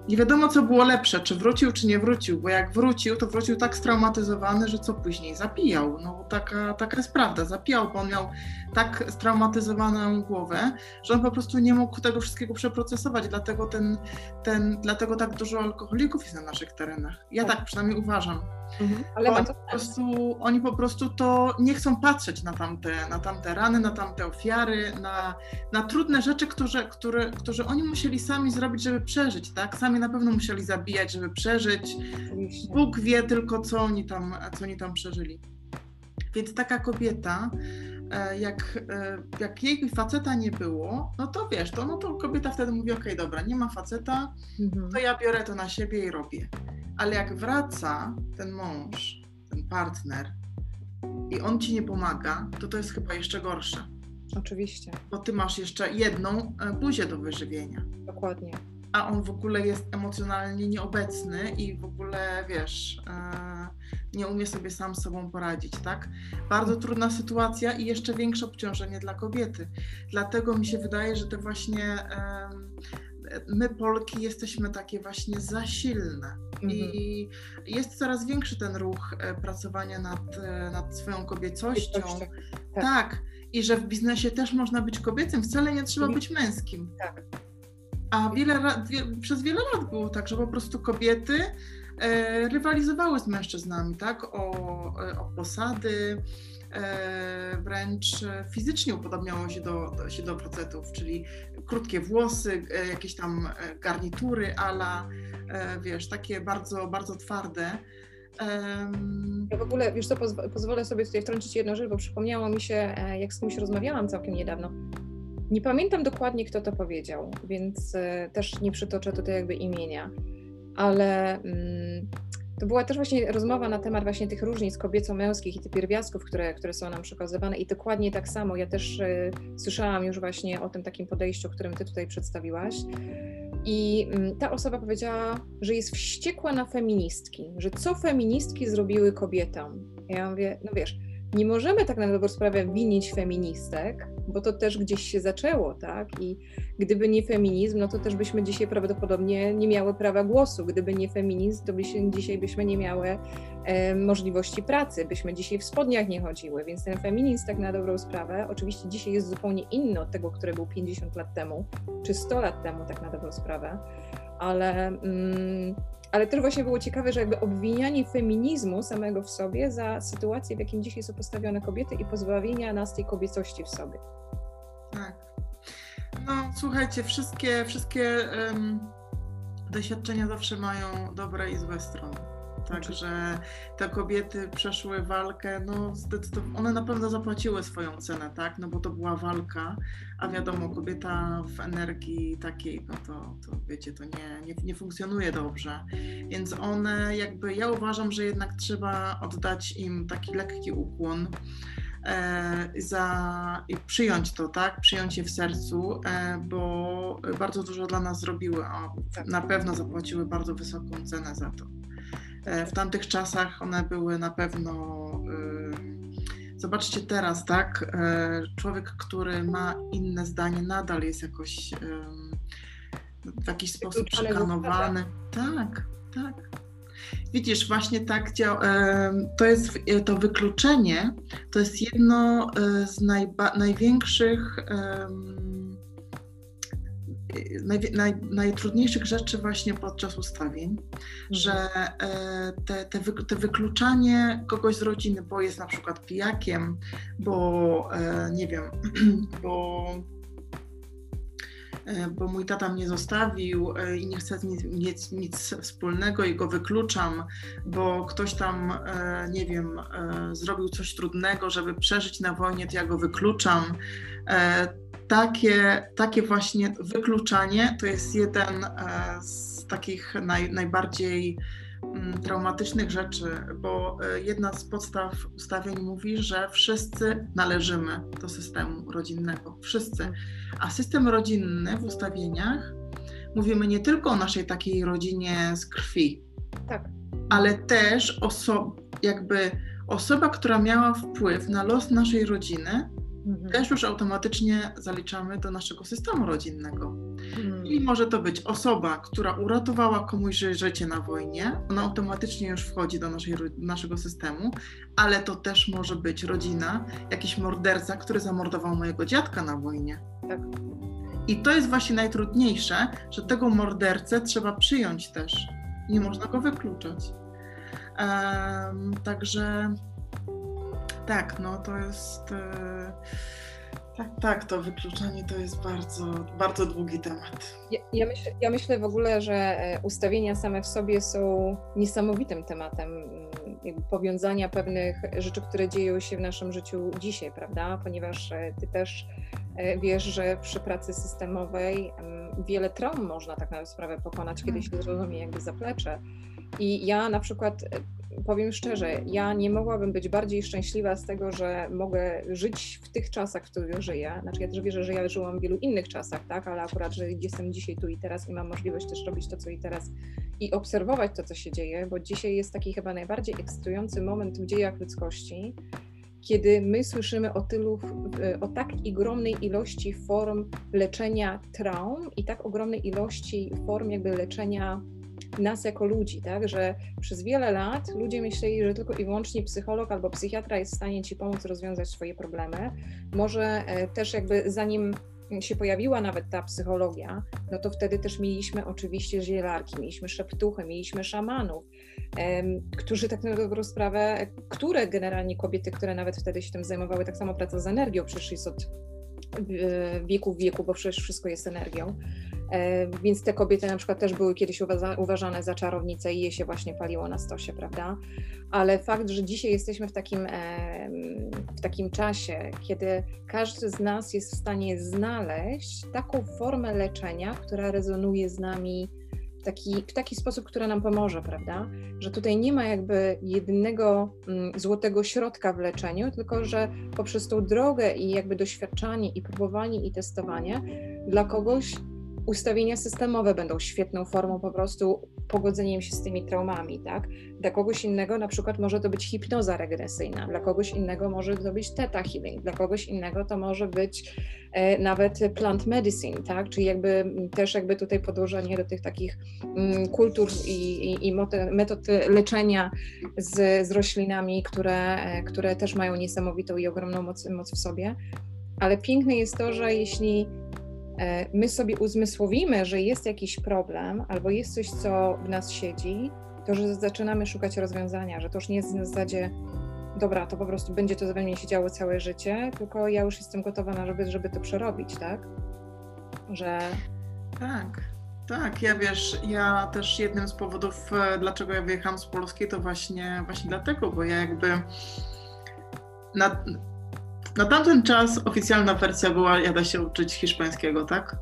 nie wiadomo, co było lepsze, czy wrócił, czy nie wrócił, bo jak wrócił, to wrócił tak straumatyzowany, że co później? Zapijał. No taka, taka jest prawda, zapijał, bo on miał tak straumatyzowaną głowę, że on po prostu nie mógł tego wszystkiego przeprocesować, dlatego, ten, ten, dlatego tak dużo alkoholików jest na naszych terenach. Ja tak, tak przynajmniej uważam. Mhm, ale oni, po prostu, oni po prostu to nie chcą patrzeć na tamte, na tamte rany, na tamte ofiary, na, na trudne rzeczy, które, które, które oni musieli sami zrobić, żeby przeżyć, tak? Sami na pewno musieli zabijać, żeby przeżyć. Bóg wie tylko, co oni tam, co oni tam przeżyli. Więc taka kobieta, jak, e, jak jej faceta nie było, no to wiesz, to, no to kobieta wtedy mówi, okej, okay, dobra, nie ma faceta, mhm. to ja biorę to na siebie i robię. Ale jak wraca ten mąż, ten partner i on ci nie pomaga, to to jest chyba jeszcze gorsze. Oczywiście. Bo ty masz jeszcze jedną e, buzię do wyżywienia. Dokładnie. A on w ogóle jest emocjonalnie nieobecny i w ogóle, wiesz, e, nie umie sobie sam z sobą poradzić, tak? Bardzo trudna sytuacja i jeszcze większe obciążenie dla kobiety. Dlatego mi się wydaje, że te właśnie my Polki jesteśmy takie właśnie za silne. I mhm. jest coraz większy ten ruch e, pracowania nad, e, nad swoją kobiecością. Tak. tak. I że w biznesie też można być kobiecym, wcale nie trzeba być męskim. Tak. A wiele, przez wiele lat było tak, że po prostu kobiety e, rywalizowały z mężczyznami, tak? O, e, o posady, e, wręcz fizycznie upodobniało się do, do, się do facetów, czyli krótkie włosy, e, jakieś tam e, garnitury ala, e, wiesz, takie bardzo, bardzo twarde. Ja w ogóle, wiesz co, pozwolę sobie tutaj wtrącić jedną rzecz, bo przypomniało mi się, jak z kimś rozmawiałam całkiem niedawno. Nie pamiętam dokładnie, kto to powiedział, więc też nie przytoczę tutaj jakby imienia, ale mm, to była też właśnie rozmowa na temat właśnie tych różnic kobieco-męskich i tych pierwiastków, które, które są nam przekazywane i dokładnie tak samo. Ja też y, słyszałam już właśnie o tym takim podejściu, którym ty tutaj przedstawiłaś. I y, ta osoba powiedziała, że jest wściekła na feministki, że co feministki zrobiły kobietom. Ja mówię, no wiesz, nie możemy tak na dobrą sprawę winić feministek, bo to też gdzieś się zaczęło, tak? I gdyby nie feminizm, no to też byśmy dzisiaj prawdopodobnie nie miały prawa głosu. Gdyby nie feminizm, to byśmy, dzisiaj byśmy nie miały e, możliwości pracy, byśmy dzisiaj w spodniach nie chodziły. Więc ten feminizm, tak na dobrą sprawę, oczywiście dzisiaj jest zupełnie inny od tego, który był 50 lat temu, czy 100 lat temu, tak na dobrą sprawę. Ale mm, ale też właśnie było ciekawe, że jakby obwinianie feminizmu samego w sobie za sytuację, w jakim dzisiaj są postawione kobiety i pozbawienia nas tej kobiecości w sobie. Tak. No słuchajcie, wszystkie, wszystkie um, doświadczenia zawsze mają dobre i złe strony. Także te kobiety przeszły walkę, no zdecydowanie, one na pewno zapłaciły swoją cenę, tak, no bo to była walka, a wiadomo, kobieta w energii takiej, no to, to wiecie, to nie, nie, nie funkcjonuje dobrze, więc one jakby, ja uważam, że jednak trzeba oddać im taki lekki ukłon, e, za, i przyjąć to, tak? Przyjąć je w sercu, e, bo bardzo dużo dla nas zrobiły, a na pewno zapłaciły bardzo wysoką cenę za to. E, w tamtych czasach one były na pewno. Y, zobaczcie teraz, tak? E, człowiek, który ma inne zdanie, nadal jest jakoś w jakiś sposób szykanowany. Tak, tak. Widzisz, właśnie tak działa. To jest to wykluczenie, to jest jedno e, z największych naj, naj, najtrudniejszych rzeczy właśnie podczas ustawień, mhm. że e, te, te, wy, te, wykluczanie kogoś z rodziny, bo jest na przykład pijakiem, bo e, nie wiem, bo e, bo mój tata mnie zostawił i nie chce mieć nic, nic, wspólnego i go wykluczam, bo ktoś tam, nie wiem, zrobił coś trudnego, żeby przeżyć na wojnie, to ja go wykluczam takie, takie właśnie wykluczanie to jest jeden e, z takich naj, najbardziej mm, traumatycznych rzeczy, bo e, jedna z podstaw ustawień mówi, że wszyscy należymy do systemu rodzinnego. Wszyscy. A system rodzinny w ustawieniach mówimy nie tylko o naszej takiej rodzinie z krwi, tak. ale też oso jakby osoba, która miała wpływ na los naszej rodziny, mhm. też już automatycznie zaliczamy do naszego systemu rodzinnego. Mhm. I może to być osoba, która uratowała komuś życie na wojnie, ona automatycznie już wchodzi do naszej, naszego systemu, ale to też może być rodzina, jakiś morderca, który zamordował mojego dziadka na wojnie. Tak. I to jest właśnie najtrudniejsze, że tego mordercę trzeba przyjąć też. Nie można go wykluczać. Um, także tak, no to jest. E, tak, tak, to wykluczanie to jest bardzo, bardzo długi temat. Ja, ja, myślę, ja myślę w ogóle, że e, ustawienia same w sobie są niesamowitym tematem jakby powiązania pewnych rzeczy, które dzieją się w naszym życiu dzisiaj, prawda? Ponieważ e, ty też wiesz, że przy pracy systemowej wiele traum można tak na sprawę pokonać, kiedy się zrozumie jakby zaplecze. I ja na przykład powiem szczerze, ja nie mogłabym być bardziej szczęśliwa z tego, że mogę żyć w tych czasach, w których żyję. Znaczy ja też wierzę, że ja żyłam w wielu innych czasach, tak, ale akurat, że jestem dzisiaj tu i teraz i mam możliwość też robić to, co i teraz i obserwować to, co się dzieje, bo dzisiaj jest taki chyba najbardziej ekscytujący moment w dziejach ludzkości, kiedy my słyszymy o tylu, o tak ogromnej ilości form leczenia traum i tak ogromnej ilości form jakby leczenia nas jako ludzi, tak, że przez wiele lat ludzie myśleli, że tylko i wyłącznie psycholog albo psychiatra jest w stanie ci pomóc rozwiązać swoje problemy. Może e, też jakby zanim się pojawiła nawet ta psychologia, no to wtedy też mieliśmy oczywiście zielarki, mieliśmy szeptuchy, mieliśmy szamanów, którzy tak na dobrą sprawę, które generalnie kobiety, które nawet wtedy się tym zajmowały, tak samo praca z energią, przecież jest od wieku w wieku, bo przecież wszystko jest energią. E, więc te kobiety na przykład też były kiedyś uważane za czarownice i je się właśnie paliło na stosie, prawda? Ale fakt, że dzisiaj jesteśmy w takim, w takim czasie, kiedy każdy z nas jest w stanie znaleźć taką formę leczenia, która rezonuje z nami taki, w taki sposób, która nam pomoże, prawda? Że tutaj nie ma jakby jednego mm, złotego środka w leczeniu, tylko że poprzez tą drogę i jakby doświadczanie i próbowanie i testowanie dla kogoś ustawienia systemowe będą świetną formą po prostu pogodzeniem się z tymi traumami, tak? Dla kogoś innego na przykład może to być hipnoza regresyjna, dla kogoś innego może to być theta healing, dla kogoś innego to może być e, nawet plant medicine, tak? Czyli jakby też jakby tutaj podłożenie do tych takich mm, kultur i, i, i metod leczenia z, z roślinami, które, e, które też mają niesamowitą i ogromną moc, moc w sobie. Ale piękne jest to, że jeśli my sobie uzmysłowimy, że jest jakiś problem albo jest coś, co w nas siedzi, to że zaczynamy szukać rozwiązania, że to już nie jest na zasadzie, dobra, to po prostu będzie to we mnie się działo całe życie, tylko ja już jestem gotowa na żeby, żeby to przerobić, tak? Że. Tak. Tak, ja wiesz, ja też jednym z powodów, e, dlaczego ja wyjechałam z Polski, to właśnie, właśnie dlatego, bo ja jakby na, na tamten czas oficjalna wersja była, jada się uczyć hiszpańskiego, tak?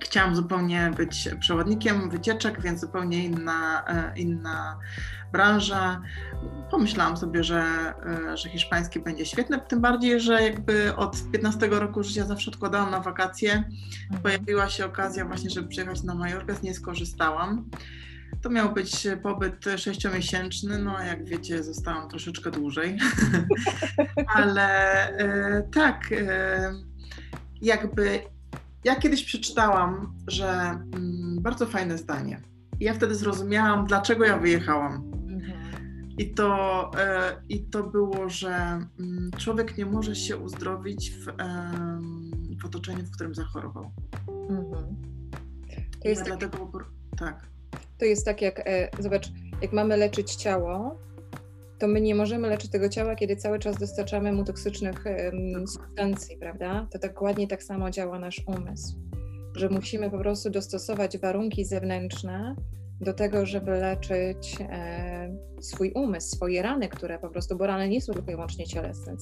Chciałam zupełnie być przewodnikiem wycieczek, więc zupełnie inna, e, inna branża. Pomyślałam sobie, że, e, że hiszpański będzie świetny, tym bardziej, że jakby od 15 roku życia zawsze odkładałam na wakacje. Pojawiła się okazja właśnie, żeby przyjechać na Majorkę, z niej skorzystałam. To miał być pobyt sześciomiesięczny, no a jak wiecie, zostałam troszeczkę dłużej. Ale e, tak, e, jakby ja kiedyś przeczytałam, że mm, bardzo fajne zdanie. I ja wtedy zrozumiałam, dlaczego ja wyjechałam. Mhm. I to, e, I to było, że mm, człowiek nie może się uzdrowić w, w otoczeniu, w którym zachorował. Mhm. To jest ja tak... dlatego, tak. To jest tak jak, e, zobacz, jak mamy leczyć ciało, to my nie możemy leczyć tego ciała, kiedy cały czas dostarczamy mu toksycznych substancji, prawda? To dokładnie tak samo działa nasz umysł, że musimy po prostu dostosować warunki zewnętrzne do tego, żeby leczyć e, swój umysł, swoje rany, które po prostu, bo rany nie są tylko i wyłącznie cielesne.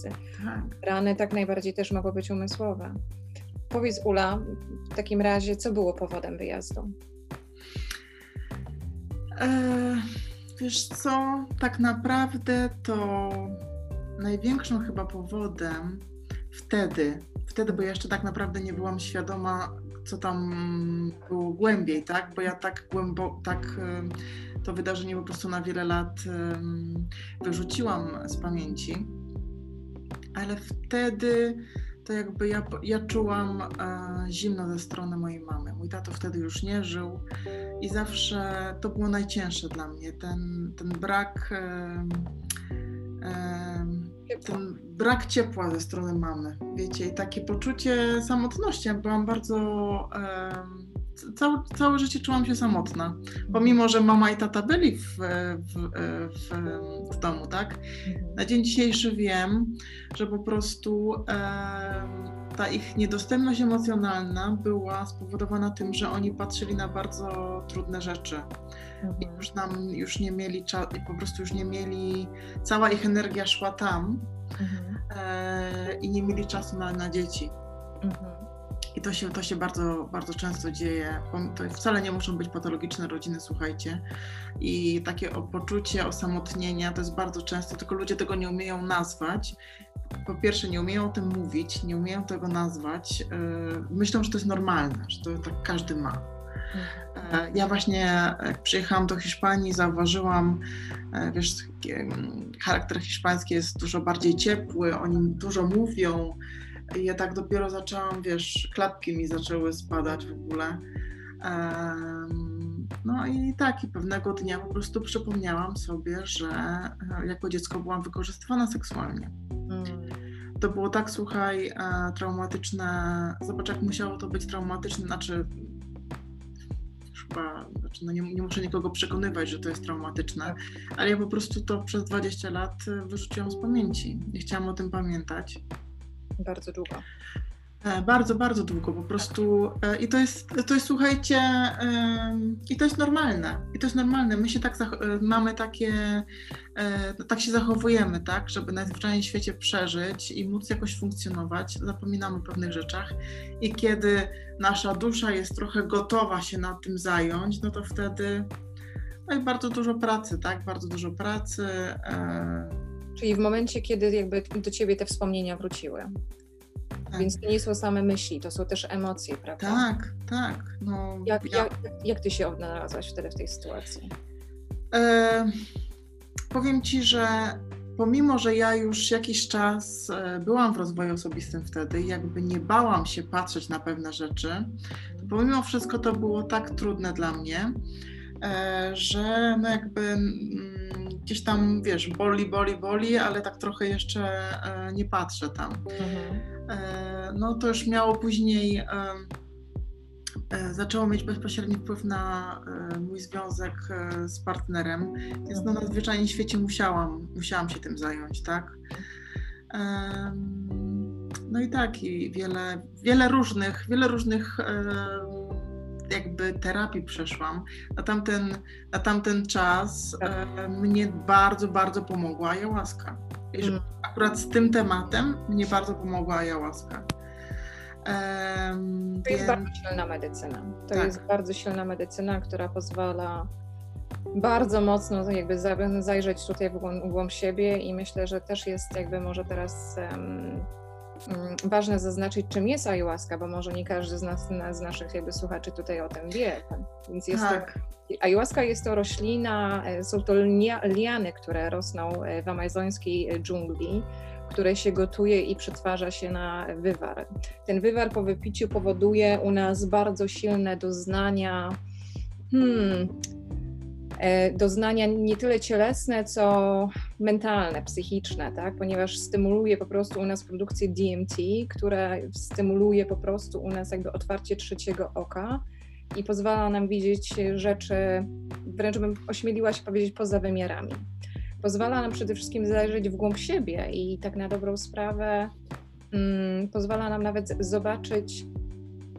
Tak. Rany tak najbardziej też mogą być umysłowe. Powiedz Ula, w takim razie, co było powodem wyjazdu? E, wiesz co, tak naprawdę to największym chyba powodem wtedy, wtedy, bo ja jeszcze tak naprawdę nie byłam świadoma, co tam było głębiej, tak? Bo ja tak głęboko, tak e, to wydarzenie po prostu na wiele lat wyrzuciłam z pamięci. Ale wtedy to jakby ja, ja czułam e, zimno ze strony mojej mamy. Mój tato wtedy już nie żył i zawsze to było najcięższe dla mnie. Ten, ten brak. E, e, ten brak ciepła ze strony mamy, wiecie, i takie poczucie samotności. Ja byłam bardzo całe, całe życie czułam się samotna. Pomimo, że mama i tata byli w, w, w, w domu, tak? Na dzień dzisiejszy wiem, że po prostu e, ta ich niedostępność emocjonalna była spowodowana tym, że oni patrzyli na bardzo trudne rzeczy. I mhm. już nam już nie mieli i po prostu już nie mieli, cała ich energia szła tam mhm. e, i nie mieli czasu na, na dzieci. Mhm. I to się, to się bardzo, bardzo często dzieje. To wcale nie muszą być patologiczne rodziny, słuchajcie. I takie poczucie osamotnienia to jest bardzo często, tylko ludzie tego nie umieją nazwać. Po pierwsze, nie umieją o tym mówić, nie umieją tego nazwać. Yy, myślą, że to jest normalne, że to tak każdy ma. E, ja właśnie jak przyjechałam do Hiszpanii, zauważyłam, e, wiesz, charakter hiszpański jest dużo bardziej ciepły, oni dużo mówią. Ja tak dopiero zaczęłam, wiesz, klapki mi zaczęły spadać w ogóle. No i tak, i pewnego dnia po prostu przypomniałam sobie, że e, jako dziecko byłam wykorzystywana seksualnie. Mm. To było tak, słuchaj, traumatyczne. Zobacz, jak musiało to być traumatyczne, znaczy chyba, znaczy no nie, nie, muszę nikogo przekonywać, że to jest traumatyczne, ale ja po prostu to przez 20 lat e, wyrzuciłam z pamięci. Nie chciałam o tym pamiętać. Bardzo długo. E, bardzo, bardzo długo po prostu. E, I to jest, to jest słuchajcie, i to jest normalne. I to jest normalne. My się tak mamy takie, tak się zachowujemy, tak, żeby najzwyczajniej w świecie przeżyć i móc jakoś funkcjonować. Zapominamy o pewnych rzeczach. I kiedy nasza dusza jest trochę gotowa się nad tym zająć, no to wtedy no i bardzo dużo pracy, tak? Bardzo dużo pracy. Czyli w momencie, kiedy jakby do ciebie te wspomnienia wróciły. Tak. Więc to nie są same myśli, to są też emocje, prawda? Tak, tak. No, jak, ja... jak, jak ty się odnalazłaś wtedy w tej sytuacji? E, powiem ci, że pomimo, że ja już jakiś czas e, byłam w rozwoju osobistym wtedy, jakby nie bałam się patrzeć na pewne rzeczy, to pomimo wszystko to było tak trudne dla mnie, e, że no jakby mm, gdzieś tam, wiesz, boli, boli, boli, ale tak trochę jeszcze e, nie patrzę tam. Mhm. E, no to już miało później, e, zaczęło mieć bezpośredni wpływ na mój związek z partnerem, więc no mhm. na zwyczajnie świecie musiałam, musiałam się tym zająć, tak. No i tak, i wiele, wiele różnych, wiele różnych jakby terapii przeszłam. Na tamten, na tamten czas e, mnie bardzo, bardzo pomogła ayahuasca. I mm. akurat z tym tematem mnie bardzo pomogła ayahuasca. to jest bardzo silna medycyna. To tak. jest bardzo silna medycyna, która pozwala bardzo mocno jakby zajrzeć tutaj w głąb, siebie i myślę, że też jest jakby może teraz um, ważne zaznaczyć, czym jest ayahuasca, bo może nie każdy z nas, z naszych jakby słuchaczy tutaj o tym wie. Więc jest tak. to, ayahuasca jest to roślina, e, są to liany, które rosną e, w amazońskiej dżungli, które się gotuje i przetwarza się na wywar. Ten wywar po wypiciu powoduje u nas bardzo silne doznania, hmm, E, doznania nie tyle cielesne, co mentalne, psychiczne, tak? ponieważ stymuluje po prostu u nas produkcję DMT, która stymuluje po prostu u nas jakby otwarcie trzeciego oka i pozwala nam widzieć rzeczy, wręcz bym ośmieliła się powiedzieć, poza wymiarami. Pozwala nam przede wszystkim zajrzeć w głąb siebie i tak na dobrą sprawę mm, pozwala nam nawet zobaczyć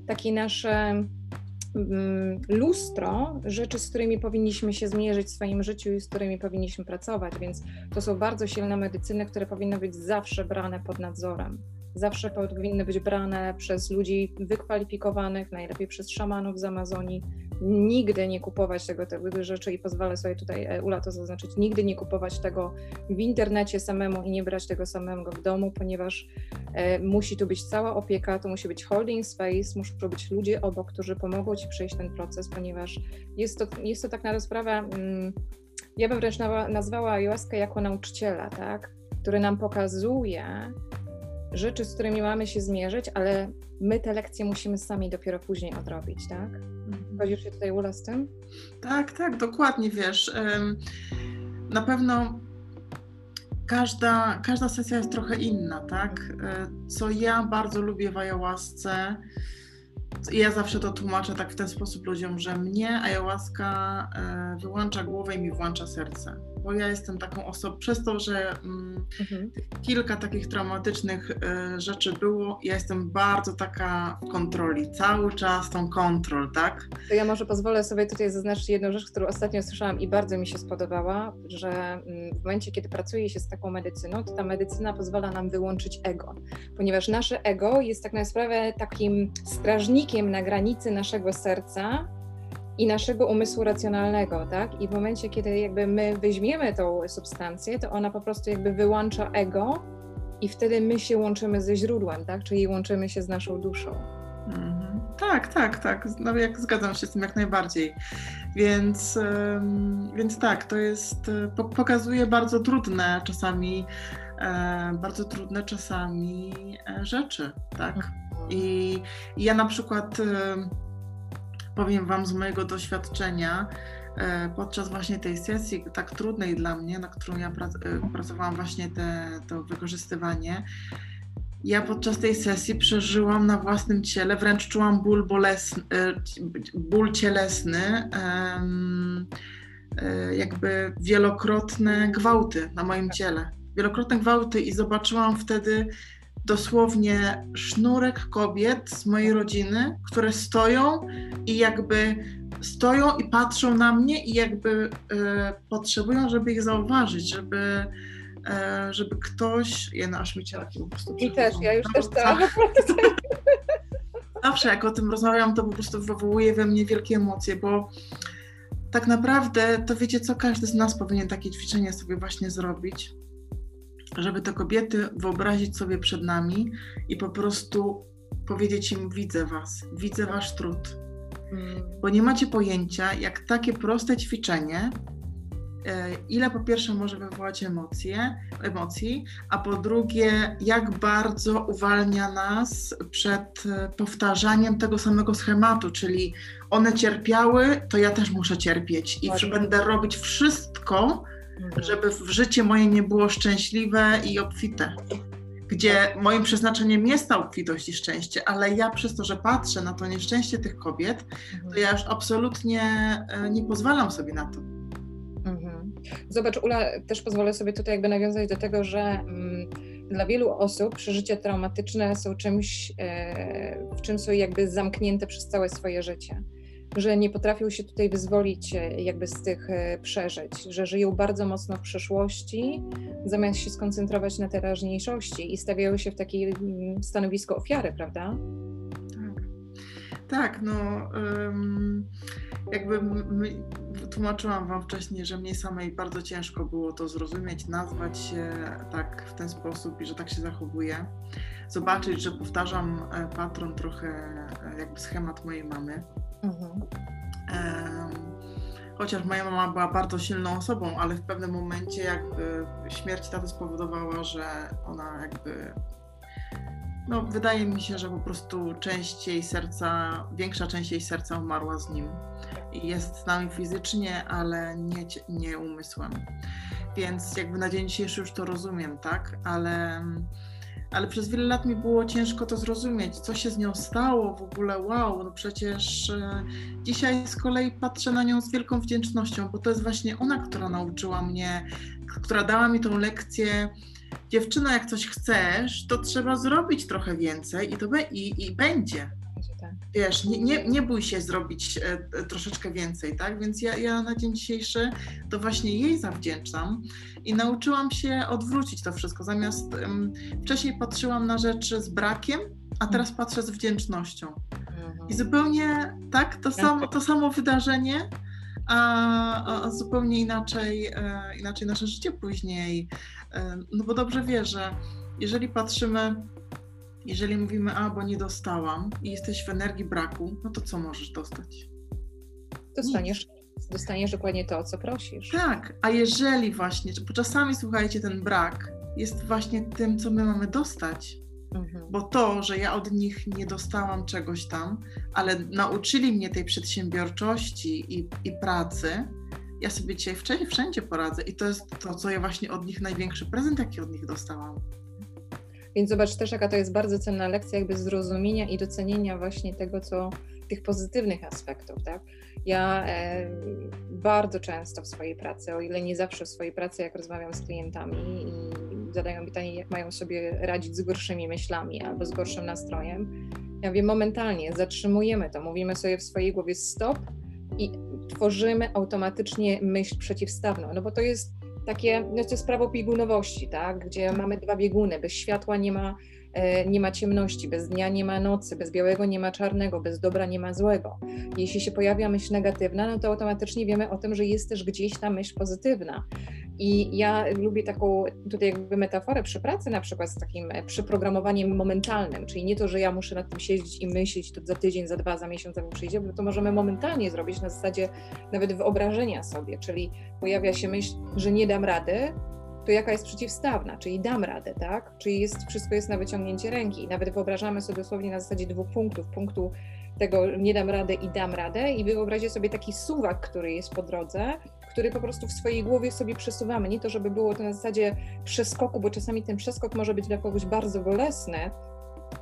takie nasze lustro rzeczy, z którymi powinniśmy się zmierzyć w swoim życiu i z którymi powinniśmy pracować, więc to są bardzo silne medycyny, które powinny być zawsze brane pod nadzorem zawsze powinny być brane przez ludzi wykwalifikowanych, najlepiej przez szamanów z Amazonii. Nigdy nie kupować tego typu rzeczy i pozwolę sobie tutaj e, Ula to zaznaczyć, nigdy nie kupować tego w internecie samemu i nie brać tego samego w domu, ponieważ e, musi tu być cała opieka, to musi być holding space, muszą być ludzie obok, którzy pomogą Ci przejść ten proces, ponieważ jest to, jest to tak na sprawę, mm, ja bym wręcz nazwała ayahuasca jako nauczyciela, tak? który nam pokazuje, rzeczy, z którymi mamy się zmierzyć, ale my te lekcje musimy sami dopiero później odrobić, tak? Chodzisz mhm. się tutaj Ula z tym? Tak, tak, dokładnie, wiesz. Na pewno każda, każda sesja jest trochę inna, tak? E, co ja bardzo lubię w ayahuasce, ja zawsze to tłumaczę tak w ten sposób ludziom, że mnie ayahuasca e, wyłącza głowę i mi włącza serce. Bo ja jestem taką osobą, przez to, że mm, mhm. kilka takich traumatycznych e, rzeczy było, ja jestem bardzo taka w kontroli, cały czas tą kontrol, tak? To ja może pozwolę sobie tutaj zaznaczyć jedną rzecz, którą ostatnio słyszałam i bardzo mi się spodobała, że mm, w momencie, kiedy pracuje się z taką medycyną, to ta medycyna pozwala nam wyłączyć ego, ponieważ nasze ego jest tak na sprawę takim strażnikiem na granicy naszego serca i naszego umysłu racjonalnego, tak? I w momencie, kiedy jakby my weźmiemy tą substancję, to ona po prostu jakby wyłącza ego i wtedy my się łączymy ze źródłem, tak? Czyli łączymy się z naszą duszą. Mhm. Tak, tak, tak. No, jak zgadzam się z tym jak najbardziej. Więc, więc tak, to jest, e, pokazuje bardzo trudne czasami, e, bardzo trudne czasami e, rzeczy, tak? Mhm. I, i ja na przykład powiem Wam z mojego doświadczenia, podczas właśnie tej sesji, tak trudnej dla mnie, na którą ja pracowałam właśnie te, to wykorzystywanie, ja podczas tej sesji przeżyłam na własnym ciele, wręcz czułam ból, bolesny, e, ból cielesny, e, jakby wielokrotne gwałty na moim ciele. Wielokrotne gwałty i zobaczyłam wtedy dosłownie sznurek kobiet z mojej rodziny, które stoją i jakby stoją i patrzą na mnie i jakby e, potrzebują, żeby ich zauważyć, żeby E, żeby ktoś, ja no aż mi ciarki po prostu I też, ja już też tak. Zawsze jak o tym rozmawiam, to po prostu wywołuje we mnie wielkie emocje, bo tak naprawdę to wiecie co, każdy z nas powinien takie ćwiczenie sobie właśnie zrobić, żeby te kobiety wyobrazić sobie przed nami i po prostu powiedzieć im widzę was, widzę wasz trud. Mm. Bo nie macie pojęcia, jak takie proste ćwiczenie E, ile po pierwsze może wywołać emocje, emocji, a po drugie, jak bardzo uwalnia nas przed e, powtarzaniem tego samego schematu, czyli one cierpiały, to ja też muszę cierpieć i będę robić wszystko. Żeby w życie moje nie było szczęśliwe i obfite. Gdzie moim przeznaczeniem jest ta obfitość i szczęście, ale ja przez to, że patrzę na to nieszczęście tych kobiet, to mhm. ja już absolutnie e, nie pozwalam sobie na to. Zobacz, Ula, też pozwolę sobie tutaj jakby nawiązać do tego, że mm, dla wielu osób przeżycia traumatyczne są czymś, e, w czym są jakby zamknięte przez całe swoje życie. Że nie potrafią się tutaj wyzwolić e, jakby z tych e, przeżyć, że żyją bardzo mocno w przeszłości, zamiast się skoncentrować na teraźniejszości i stawiają się w takie mm, stanowisko ofiary, prawda? Tak, no um, jakby tłumaczyłam Wam wcześniej, że mnie samej bardzo ciężko było to zrozumieć, nazwać się tak w ten sposób i że tak się zachowuję. Zobaczyć, że powtarzam e, patron trochę jakby schemat mojej mamy. Mhm. Chociaż moja mama była bardzo silną osobą, ale w pewnym momencie jakby śmierć taty spowodowała, że ona jakby no, wydaje mi się, że po prostu część jej serca, większa część jej serca umarła z nim. Jest z nami fizycznie, ale nie, nie umysłem. Więc jakby na dzień dzisiejszy już to rozumiem, tak? Ale, ale przez wiele lat mi było ciężko to zrozumieć, co się z nią stało w ogóle. Wow, no przecież e, dzisiaj z kolei patrzę na nią z wielką wdzięcznością, bo to jest właśnie ona, która nauczyła mnie, która dała mi tą lekcję dziewczyno, jak coś chcesz, to trzeba zrobić trochę więcej i to be, i, i będzie. Tak. Wiesz, nie, nie, nie bój się zrobić e, e, troszeczkę więcej, tak? Więc ja, ja na dzień dzisiejszy to właśnie jej zawdzięczam i nauczyłam się odwrócić to wszystko. Zamiast wcześniej patrzyłam na rzeczy z brakiem, a teraz mhm. patrzę z wdzięcznością. Mhm. I zupełnie tak, to samo, to samo wydarzenie a, a zupełnie inaczej, e, inaczej nasze życie później. E, no bo dobrze wie, że jeżeli patrzymy, jeżeli mówimy, a bo nie dostałam i jesteś w energii braku, no to co możesz dostać? Dostaniesz, dostaniesz dokładnie to, o co prosisz. Tak, a jeżeli właśnie, bo czasami słuchajcie, ten brak jest właśnie tym, co my mamy dostać, Mhm. Bo to, że ja od nich nie dostałam czegoś tam, ale nauczyli mnie tej przedsiębiorczości i, i pracy, ja sobie dzisiaj wszędzie, wszędzie poradzę. I to jest to, co ja właśnie od nich największy prezent, jaki od nich dostałam. Więc zobacz też, jaka to jest bardzo cenna lekcja jakby zrozumienia i docenienia właśnie tego, co tych pozytywnych aspektów, tak? Ja e, bardzo często w swojej pracy, o ile nie zawsze w swojej pracy, jak rozmawiam z klientami i zadają pytanie, jak mają sobie radzić z gorszymi myślami albo z gorszym nastrojem, ja wiem, momentalnie zatrzymujemy to, mówimy sobie w swojej głowie stop i tworzymy automatycznie myśl przeciwstawną, no bo to jest takie, no to jest prawo biegunowości, tak? gdzie mamy dwa bieguny, bez światła nie ma, nie ma ciemności, bez dnia nie ma nocy, bez białego nie ma czarnego, bez dobra nie ma złego. Jeśli się pojawia myśl negatywna, no to automatycznie wiemy o tym, że jest też gdzieś ta myśl pozytywna. I ja lubię taką tutaj jakby metaforę przy pracy na przykład z takim e, przyprogramowaniem momentalnym, czyli nie to, że ja muszę nad tym siedzieć i myśleć to za tydzień, za dwa, za miesiąc, za mi przyjdzie, bo to możemy momentalnie zrobić na zasadzie nawet wyobrażenia sobie, czyli pojawia się myśl, że nie dam rady, to jaka jest przeciwstawna, czyli dam radę, tak? Czyli jest, wszystko jest na wyciągnięcie ręki. Nawet wyobrażamy sobie dosłownie na zasadzie dwóch punktów, punktu tego nie dam radę i dam radę i wyobraźcie sobie taki suwak, który jest po drodze który po prostu w swojej głowie sobie przesuwamy. Nie to, żeby było to na zasadzie przeskoku, bo czasami ten przeskok może być dla kogoś bardzo bolesny,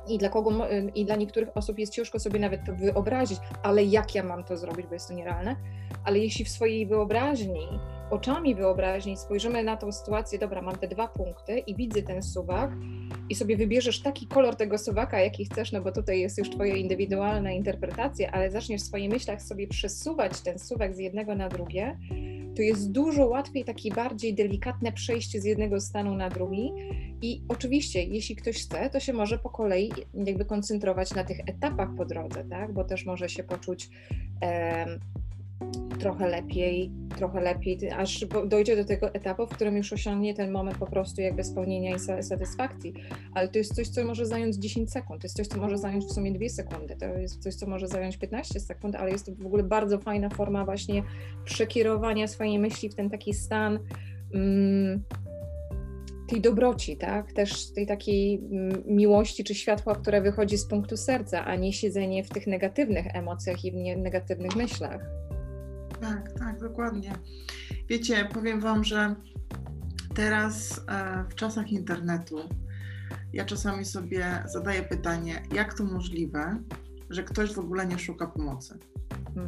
i dla, kogo, I dla niektórych osób jest ciężko sobie nawet to wyobrazić, ale jak ja mam to zrobić, bo jest to nierealne. Ale jeśli w swojej wyobraźni, oczami wyobraźni spojrzymy na tą sytuację, dobra, mam te dwa punkty i widzę ten suwak i sobie wybierzesz taki kolor tego suwaka, jaki chcesz, no bo tutaj jest już Twoja indywidualna interpretacja, ale zaczniesz w swoich myślach sobie przesuwać ten suwak z jednego na drugie, to jest dużo łatwiej takie bardziej delikatne przejście z jednego stanu na drugi. I oczywiście, jeśli ktoś chce, to się może po kolei jakby koncentrować na tych etapach po drodze, tak? bo też może się poczuć trochę lepiej, trochę lepiej, aż dojdzie do tego etapu, w którym już osiągnie ten moment po prostu jakby spełnienia i satysfakcji. Ale to jest coś, co może zająć 10 sekund, to jest coś, co może zająć w sumie 2 sekundy, to jest coś, co może zająć 15 sekund, ale jest to w ogóle bardzo fajna forma właśnie przekierowania swojej myśli w ten taki stan mm, tej dobroci, tak? Też tej takiej mm, miłości czy światła, które wychodzi z punktu serca, a nie siedzenie w tych negatywnych emocjach i w negatywnych myślach. Tak, tak, dokładnie. Wiecie, powiem Wam, że teraz e, w czasach internetu ja czasami sobie zadaję pytanie, jak to możliwe, że ktoś w ogóle nie szuka pomocy.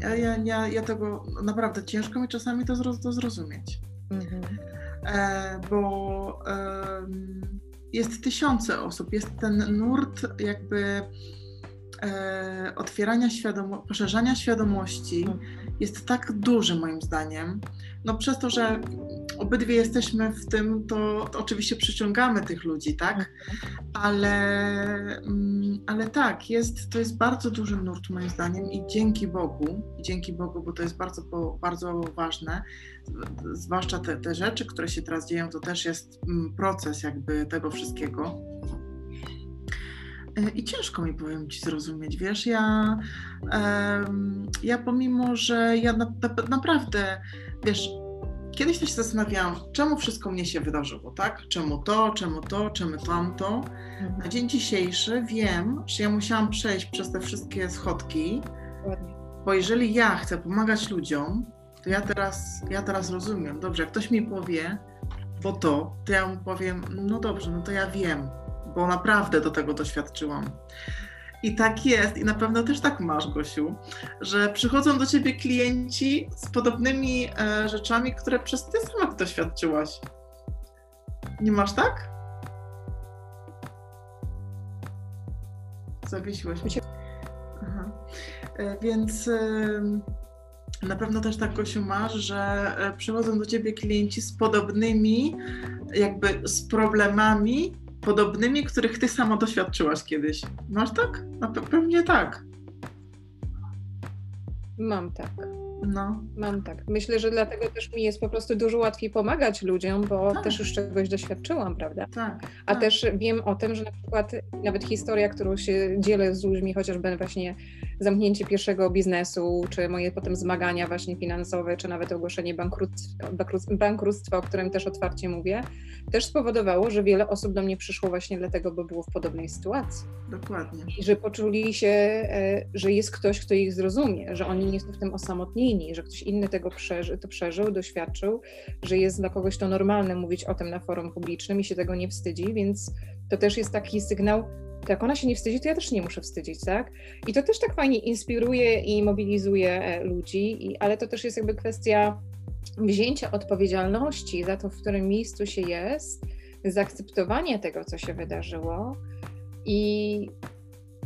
Ja, ja, ja, ja tego naprawdę ciężko mi czasami to, to zrozumieć. Mhm. E, bo jest tysiące osób, jest ten nurt jakby e, otwierania świadomości, poszerzania świadomości mhm. Jest tak duży moim zdaniem. No przez to, że obydwie jesteśmy w tym, to, to oczywiście przyciągamy tych ludzi, tak? Ale, mm, ale tak, jest, to jest bardzo duży nurt moim zdaniem i dzięki Bogu, dzięki Bogu, bo to jest bardzo, bardzo ważne, zwłaszcza te, te rzeczy, które się teraz dzieją, to też jest mm, proces jakby tego wszystkiego I ciężko mi powiem ci zrozumieć, wiesz, ja, ja pomimo, że ja na, na, naprawdę, wiesz, kiedyś też się zastanawiałam, czemu wszystko mnie się wydarzyło, tak? Czemu to, czemu to, czemu tamto. Mhm. Na dzień dzisiejszy wiem, że ja musiałam przejść przez te wszystkie schodki, bo jeżeli ja chcę pomagać ludziom, to ja teraz, ja teraz rozumiem, dobrze, jak ktoś mi powie, bo to, to ja mu powiem, no dobrze, no to ja wiem, bo naprawdę do tego doświadczyłam. I tak jest, i na pewno też tak masz, Gosiu, że przychodzą do ciebie klienci z podobnymi e, rzeczami, które przez ty sama doświadczyłaś. Nie masz tak? Zawiesiłaś się. E, więc e, na pewno też tak, Gosiu, masz, że e, przychodzą do ciebie klienci z podobnymi, jakby z problemami, podobnymi, których ty sama doświadczyłaś kiedyś. Masz tak? No pewnie tak. Mam tak. No. Mam tak. Myślę, że dlatego też mi jest po prostu dużo łatwiej pomagać ludziom, bo tak. też już czegoś doświadczyłam, prawda? Tak. A tak. też wiem o tym, że na przykład nawet historia, którą się dzielę z ludźmi, chociażby właśnie zamknięcie pierwszego biznesu, czy moje potem zmagania właśnie finansowe, czy nawet ogłoszenie bankructwa, bankructwa, o którym też otwarcie mówię, też spowodowało, że wiele osób do mnie przyszło właśnie dlatego, bo było w podobnej sytuacji. Dokładnie. I że poczuli się, e, że jest ktoś, kto ich zrozumie, że oni nie są w tym osamotnieni, że ktoś inny tego przeży, to przeżył, doświadczył, że jest dla kogoś to normalne mówić o tym na forum publicznym i się tego nie wstydzi, więc to też jest taki sygnał, to jak ona się nie wstydzi, to ja też nie muszę wstydzić, tak? I to też tak fajnie inspiruje i mobilizuje e, ludzi, i, ale to też jest jakby kwestia wzięcia odpowiedzialności za to, w którym miejscu się jest, zaakceptowania tego, co się wydarzyło i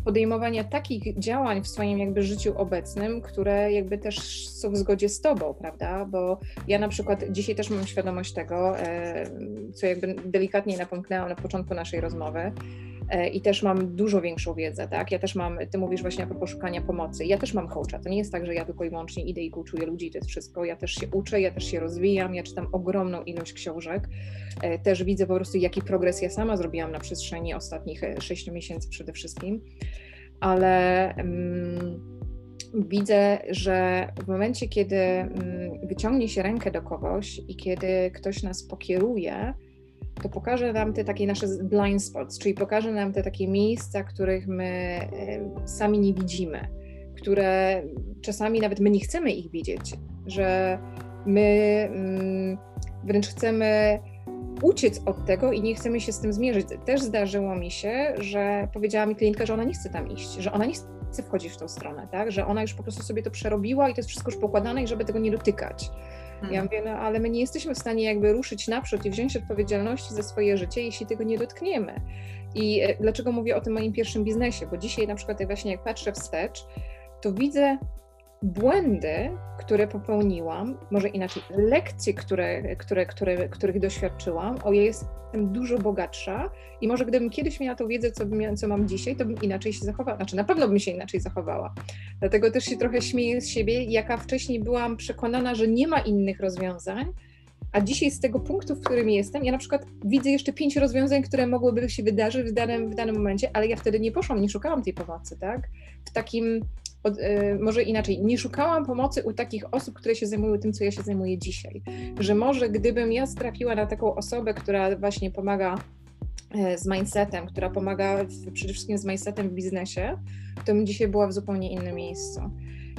podejmowania takich działań w swoim jakby życiu obecnym, które jakby też są w zgodzie z tobą, prawda? Bo ja na przykład dzisiaj też mam świadomość tego, e, co jakby delikatnie napomknęłam na początku naszej rozmowy, i też mam dużo większą wiedzę, tak? Ja też mam, ty mówisz właśnie a propos szukania pomocy, ja też mam coacha, to nie jest tak, że ja tylko i wyłącznie idę i coachuję ludzi, to jest wszystko, ja też się uczę, ja też się rozwijam, ja czytam ogromną ilość książek, e, też widzę po prostu jaki progres ja sama zrobiłam na przestrzeni ostatnich e, sześciu miesięcy przede wszystkim, ale um, widzę, że w momencie, kiedy um, wyciągnie się rękę do kogoś i kiedy ktoś nas pokieruje, to pokaże nam te takie nasze blind spots, czyli pokaże nam te takie miejsca, których my sami nie widzimy, które czasami nawet my nie chcemy ich widzieć, że my mm, wręcz chcemy uciec od tego i nie chcemy się z tym zmierzyć. Też zdarzyło mi się, że powiedziała mi klientka, że ona nie chce tam iść, że ona nie chce wchodzić w tą stronę, tak? że ona już po prostu sobie to przerobiła i to jest wszystko już pokładane i żeby tego nie dotykać. Ja mhm. mówię, no ale my nie jesteśmy w stanie jakby ruszyć naprzód i wziąć odpowiedzialności za swoje życie, jeśli tego nie dotkniemy. I e, dlaczego mówię o tym moim pierwszym biznesie? Bo dzisiaj na przykład właśnie jak patrzę wstecz, to widzę błędy, które popełniłam, może inaczej, lekcje, które, które, które, których doświadczyłam, o ja jestem dużo bogatsza i może gdybym kiedyś miała tą wiedzę, co, co mam dzisiaj, to bym inaczej się zachowała. Znaczy na pewno bym się inaczej zachowała. Dlatego też się trochę śmieję z siebie, jaka wcześniej byłam przekonana, że nie ma innych rozwiązań, a dzisiaj z tego punktu, w którym jestem, ja na przykład widzę jeszcze pięć rozwiązań, które mogłyby się wydarzyć w danym, w danym momencie, ale ja wtedy nie poszłam, nie szukałam tej pomocy, tak? W takim od, y, może inaczej, nie szukałam pomocy u takich osób, które się zajmują tym, co ja się zajmuję dzisiaj. Że może gdybym ja trafiła na taką osobę, która właśnie pomaga e, z mindsetem, która pomaga w, przede wszystkim z mindsetem w biznesie, to bym dzisiaj była w zupełnie innym miejscu.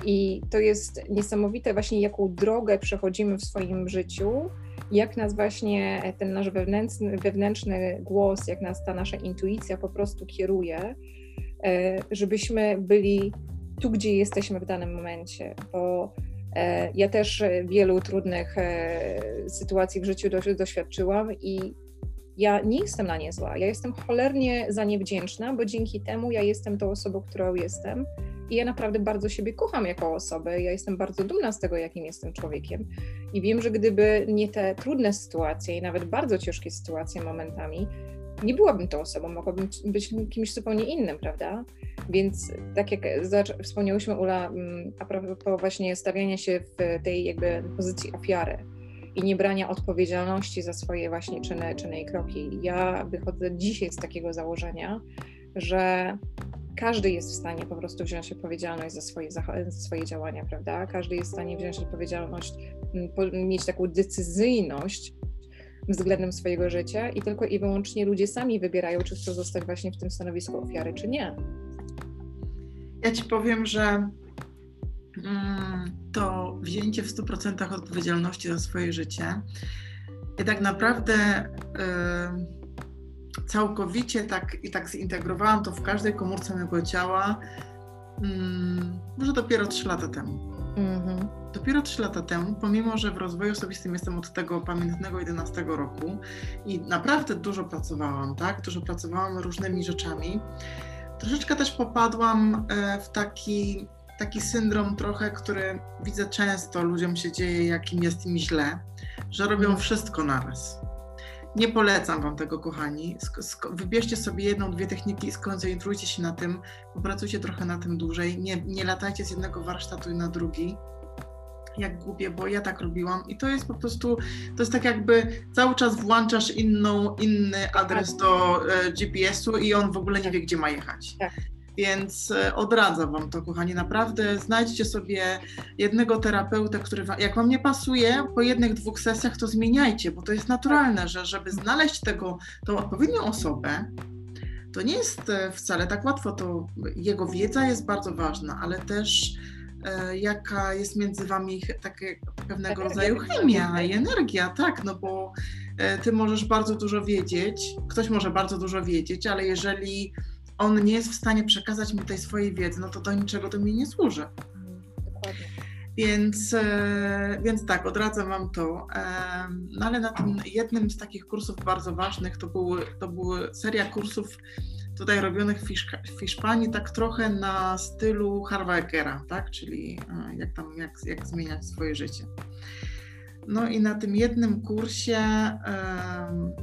I to jest niesamowite właśnie, jaką drogę przechodzimy w swoim życiu, jak nas właśnie ten nasz wewnętrzny, wewnętrzny głos, jak nas ta nasza intuicja po prostu kieruje, e, żebyśmy byli tu, gdzie jesteśmy w danym momencie, bo e, ja też wielu trudnych e, sytuacji w życiu doświadczyłam i ja nie jestem na nie zła. Ja jestem cholernie za nie wdzięczna, bo dzięki temu ja jestem tą osobą, którą jestem. I ja naprawdę bardzo siebie kocham jako osobę. Ja jestem bardzo dumna z tego, jakim jestem człowiekiem. I wiem, że gdyby nie te trudne sytuacje i nawet bardzo ciężkie sytuacje momentami, nie byłabym tą osobą, mogłabym być kimś zupełnie innym, prawda? Więc tak jak wspomniałyśmy, Ula, mm, a propos właśnie stawiania się w tej jakby pozycji ofiary i nie brania odpowiedzialności za swoje właśnie czyny, czyny i kroki. Ja wychodzę dzisiaj z takiego założenia, że każdy jest w stanie po prostu wziąć odpowiedzialność za swoje, za swoje działania, prawda? Każdy jest w stanie wziąć odpowiedzialność, mm, mieć taką decyzyjność względem swojego życia i tylko i wyłącznie ludzie sami wybierają, czy chcą zostać właśnie w tym stanowisku ofiary, czy nie. Ja ci powiem, że mm, to wzięcie w 100% odpowiedzialności za swoje życie i tak naprawdę y, całkowicie tak i tak zintegrowałam to w każdej komórce mojego ciała, mm, może dopiero 3 lata temu. Mm-hmm. Dopiero 3 lata temu, pomimo że w rozwoju osobistym jestem od tego pamiętnego 11 roku i naprawdę dużo pracowałam, tak? Dużo pracowałam różnymi rzeczami. Troszeczkę też popadłam e, w taki, taki syndrom trochę, który widzę często ludziom się dzieje, jakim jest im źle, że robią mhm. wszystko naraz. Nie polecam Wam tego, kochani. Wybierzcie sobie jedną, dwie techniki i skoncentrujcie się na tym, popracujcie trochę na tym dłużej. Nie, nie latajcie z jednego warsztatu na drugi jak głupie, bo ja tak robiłam i to jest po prostu, to jest tak jakby cały czas włączasz inną, inny adres do e, GPS-u i on w ogóle nie wie, gdzie ma jechać. Więc e, odradzam Wam to, kochani, naprawdę znajdźcie sobie jednego terapeuta, który wam, jak Wam nie pasuje, po jednych, dwóch sesjach to zmieniajcie, bo to jest naturalne, że żeby znaleźć tego, tą odpowiednią osobę, to nie jest e, wcale tak łatwo, to jego wiedza jest bardzo ważna, ale też e, jaka jest między wami takie pewnego rodzaju chemia i energia, tak, no bo ty możesz bardzo dużo wiedzieć, ktoś może bardzo dużo wiedzieć, ale jeżeli on nie jest w stanie przekazać mi tej swojej wiedzy, no to do niczego to mi nie służy. Dokładnie. Więc, e, więc tak, odradzam Wam to. E, no ale na tym jednym z takich kursów bardzo ważnych to, były, to były seria kursów tutaj robionych w Hiszpanii tak trochę na stylu Harvakera, tak? czyli e, jak tam, jak, jak zmieniać swoje życie. No i na tym jednym kursie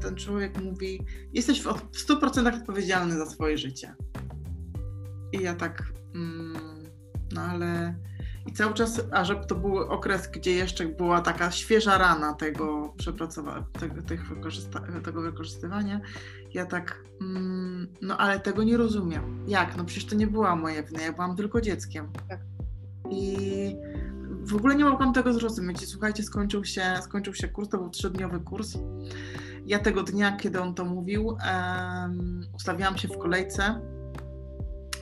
ten człowiek mówi, jesteś w 100% odpowiedzialny za swoje życie. I ja tak, mm, no ale i cały czas, a że to był okres, gdzie jeszcze była taka świeża rana tego przepracowania, tego, tego wykorzystywania, ja tak, mm, no ale tego nie rozumiem. Jak? No przecież to nie była moja wina, ja byłam tylko dzieckiem. Tak. I w ogóle nie mogłam tego zrozumieć. Słuchajcie, skończył się, skończył się kurs, to był trzydniowy kurs. Ja tego dnia, kiedy on to mówił, um, się w kolejce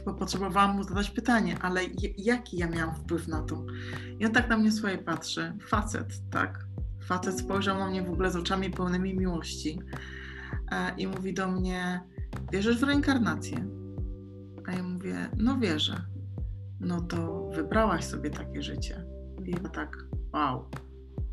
bo potrzebowałam mu zadać pytanie, ale jaki ja miałam wpływ na to? I on tak na mnie swoje patrzy, facet, tak? Facet spojrzał na mnie w ogóle z oczami pełnymi miłości e, i mówi do mnie, wierzysz w reinkarnację? A ja mówię, no wierzę. No to wybrałaś sobie takie życie. I ja tak, wow,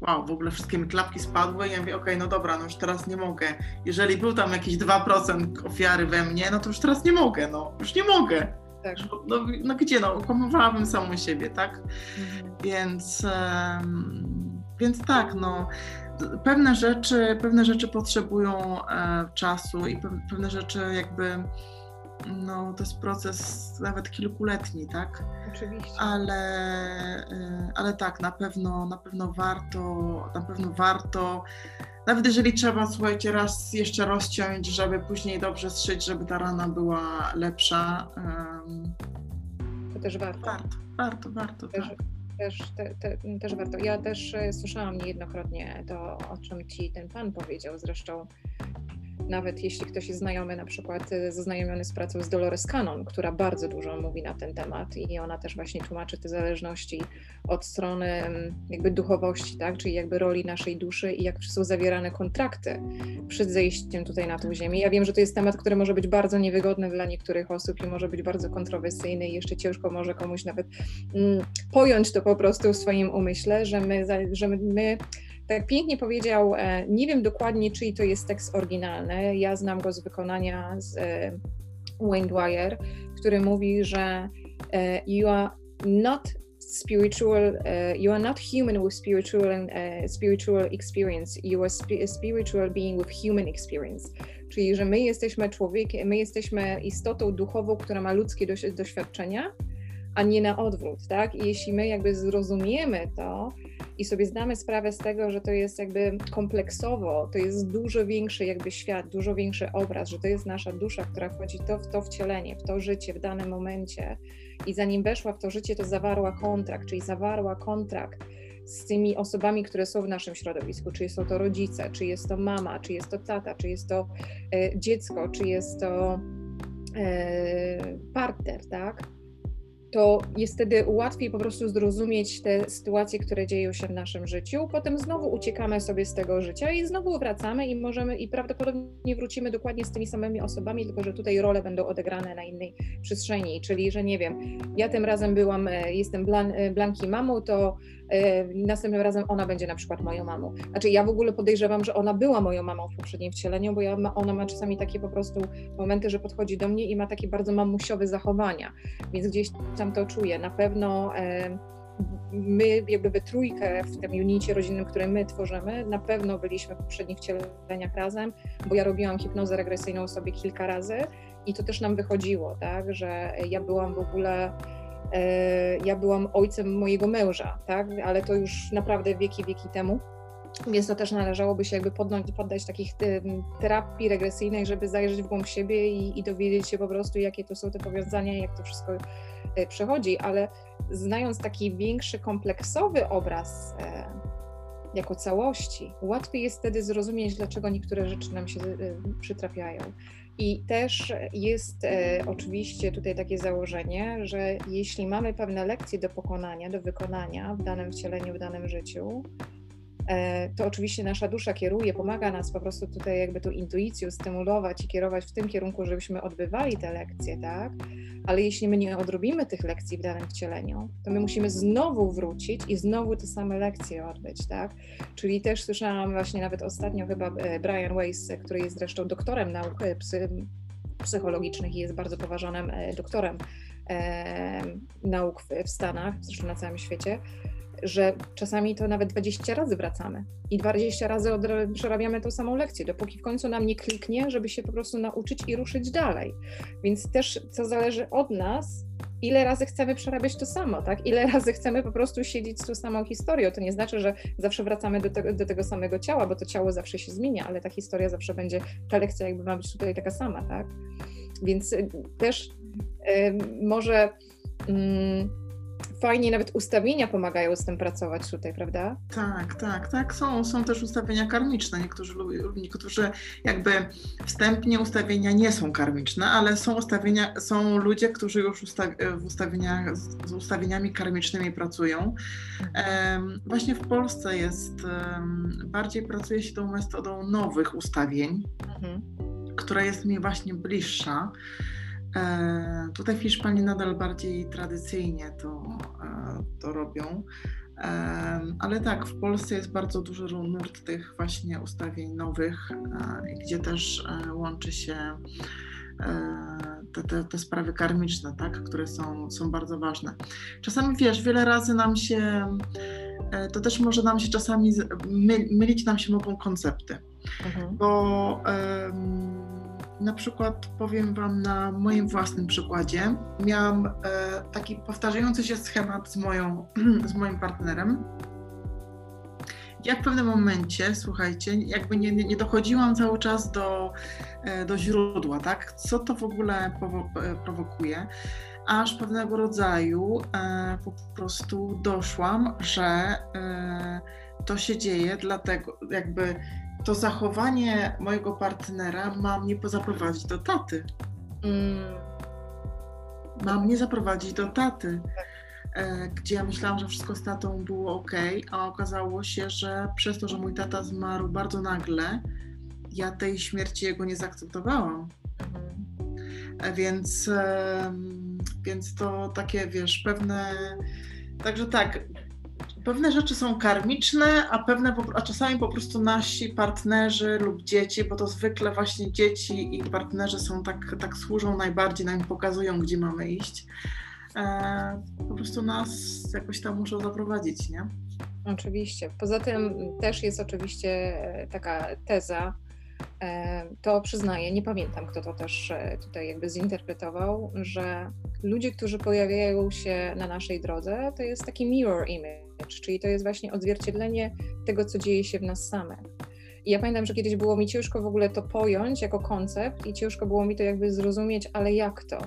wow, w ogóle wszystkie mi klapki spadły i ja mówię, okej, okay, no dobra, no już teraz nie mogę. Jeżeli był tam jakieś 2% ofiary we mnie, no to już teraz nie mogę, no już nie mogę. Tak. No, no gdzie, no, okłamywałabym samą siebie, tak? Mhm. Więc, um, więc tak, no, pewne rzeczy, pewne rzeczy potrzebują e, czasu i pewne rzeczy jakby no, to jest proces nawet kilkuletni, tak? Oczywiście. Ale, e, ale tak, na pewno, na pewno warto, na pewno warto nawet jeżeli trzeba, słuchajcie, raz jeszcze rozciąć, żeby później dobrze strzyć, żeby ta rana była lepsza. To też warto. Warto, warto, warto. Też, tak. też, te, te, też warto. Ja też e, słyszałam niejednokrotnie to, o czym ci ten pan powiedział. Zresztą nawet jeśli ktoś jest znajomy, na przykład y, zaznajomiony z pracą z Dolores Cannon, która bardzo dużo mówi na ten temat i ona też właśnie tłumaczy te zależności od strony mm, jakby duchowości, tak, czyli jakby roli naszej duszy i jak są zawierane kontrakty przed zejściem tutaj na tą ziemię. Ja wiem, że to jest temat, który może być bardzo niewygodny dla niektórych osób i może być bardzo kontrowersyjny i jeszcze ciężko może komuś nawet mm, pojąć to po prostu w swoim umyśle, że my, że my tak pięknie powiedział, e, nie wiem dokładnie, czyj to jest tekst oryginalny. Ja znam go z wykonania z e, Wayne Dwyer, który mówi, że you are not spiritual, you are not human with spiritual spiritual experience. You are sp spiritual being with human experience. Czyli, że my jesteśmy człowiekiem, my jesteśmy istotą duchową, która ma ludzkie doświadczenia, a nie na odwrót, tak? I jeśli my jakby zrozumiemy to, i sobie zdamy sprawę z tego, że to jest jakby kompleksowo, to jest dużo większy jakby świat, dużo większy obraz, że to jest nasza dusza, która wchodzi to w to wcielenie, w to życie w danym momencie i zanim weszła w to życie, to zawarła kontrakt, czyli zawarła kontrakt z tymi osobami, które są w naszym środowisku, czy są to rodzice, czy jest to mama, czy jest to tata, czy jest to e, dziecko, czy jest to e, partner, tak? To jest wtedy łatwiej po prostu zrozumieć te sytuacje, które dzieją się w naszym życiu. Potem znowu uciekamy sobie z tego życia i znowu wracamy i możemy i prawdopodobnie wrócimy dokładnie z tymi samymi osobami, tylko że tutaj role będą odegrane na innej przestrzeni. Czyli, że nie wiem, ja tym razem byłam, e, jestem Blan, e, Blanki mamą, to e, następnym razem ona będzie na przykład moją mamą. Znaczy ja w ogóle podejrzewam, że ona była moją mamą w poprzednim wcieleniu, bo ja, ona ma czasami takie po prostu momenty, że podchodzi do mnie i ma takie bardzo mamusiowe zachowania, więc gdzieś to czuję. Na pewno e, my jakby we trójkę w tym unicie rodzinnym, który my tworzymy, na pewno byliśmy w poprzednich wcieleniach razem, bo ja robiłam hipnozę regresyjną sobie kilka razy i to też nam wychodziło, tak, że ja byłam w ogóle e, ja byłam ojcem mojego męża, tak, ale to już naprawdę wieki, wieki temu. Więc to też należałoby się jakby podnąć, poddać takich terapii regresyjnej, żeby zajrzeć w głąb siebie i, i dowiedzieć się po prostu, jakie to są te powiązania, jak to wszystko e, przechodzi, ale znając taki większy, kompleksowy obraz e, jako całości, łatwiej jest wtedy zrozumieć, dlaczego niektóre rzeczy nam się e, przytrafiają. I też jest e, oczywiście tutaj takie założenie, że jeśli mamy pewne lekcje do pokonania, do wykonania w danym wcieleniu, w danym życiu, to oczywiście nasza dusza kieruje, pomaga nas po prostu tutaj jakby tą intuicją stymulować i kierować w tym kierunku, żebyśmy odbywali te lekcje, tak? Ale jeśli my nie odrobimy tych lekcji w danym wcieleniu, to my musimy znowu wrócić i znowu te same lekcje odbyć, tak? Czyli też słyszałam właśnie nawet ostatnio chyba e, Brian Weiss, który jest zresztą doktorem nauk e, psy, psychologicznych i jest bardzo poważanym doktorem e, nauk w Stanach, zresztą na całym świecie, że czasami to nawet 20 razy wracamy i 20 razy przerabiamy tą samą lekcję, dopóki w końcu nam nie kliknie, żeby się po prostu nauczyć i ruszyć dalej. Więc też co zależy od nas, ile razy chcemy przerabiać to samo, tak? Ile razy chcemy po prostu siedzieć z tą samą historią. To nie znaczy, że zawsze wracamy do tego, do tego samego ciała, bo to ciało zawsze się zmienia, ale ta historia zawsze będzie, ta lekcja jakby ma być tutaj taka sama, tak? Więc y, też y, może. Y, fajnie nawet ustawienia pomagają z tym pracować tutaj, prawda? Tak, tak, tak. Są, są też ustawienia karmiczne. Niektórzy, niektórzy jakby wstępnie ustawienia nie są karmiczne, ale są ustawienia, są ludzie, którzy już w ustawieniach, z ustawieniami karmicznymi pracują. Właśnie w Polsce jest, bardziej pracuje się tą metodą nowych ustawień, mhm. która jest mi właśnie bliższa. E, tutaj w Hiszpanii nadal bardziej tradycyjnie to, e, to robią. E, ale tak, w Polsce jest bardzo duży nurt tych właśnie ustawień nowych, gdzie też łączy się te, te, te, sprawy karmiczne, tak, które są, są bardzo ważne. Czasami wiesz, wiele razy nam się, to też może nam się czasami mylić nam się mogą koncepty, mhm. bo um, na przykład powiem Wam na moim własnym przykładzie. Miałam e, taki powtarzający się schemat z, moją, z moim partnerem. Ja w pewnym momencie, słuchajcie, jakby nie, nie dochodziłam cały czas do, e, do źródła, tak? Co to w ogóle e, prowokuje? Aż pewnego rodzaju e, po prostu doszłam, że e, to się dzieje, dlatego jakby to zachowanie mojego partnera ma mnie zaprowadzić do taty. Mm. Ma mnie zaprowadzić do taty. E, gdzie ja myślałam, że wszystko z tatą było ok, a okazało się, że przez to, że mój tata zmarł bardzo nagle, ja tej śmierci jego nie zaakceptowałam. Mhm. Więc, więc to takie, wiesz, pewne. Także tak, pewne rzeczy są karmiczne, a pewne, a czasami po prostu nasi partnerzy lub dzieci, bo to zwykle właśnie dzieci i partnerzy są tak, tak służą najbardziej, nam pokazują, gdzie mamy iść. E, po prostu nas jakoś tam muszą zaprowadzić, nie? Oczywiście. Poza tym też jest oczywiście taka teza, E, to przyznaję, nie pamiętam, kto to też e, tutaj jakby zinterpretował, że ludzie, którzy pojawiają się na naszej drodze, to jest taki mirror image, czyli to jest właśnie odzwierciedlenie tego, co dzieje się w nas samych. I ja pamiętam, że kiedyś było mi ciężko w ogóle to pojąć jako koncept i ciężko było mi to jakby zrozumieć, ale jak to?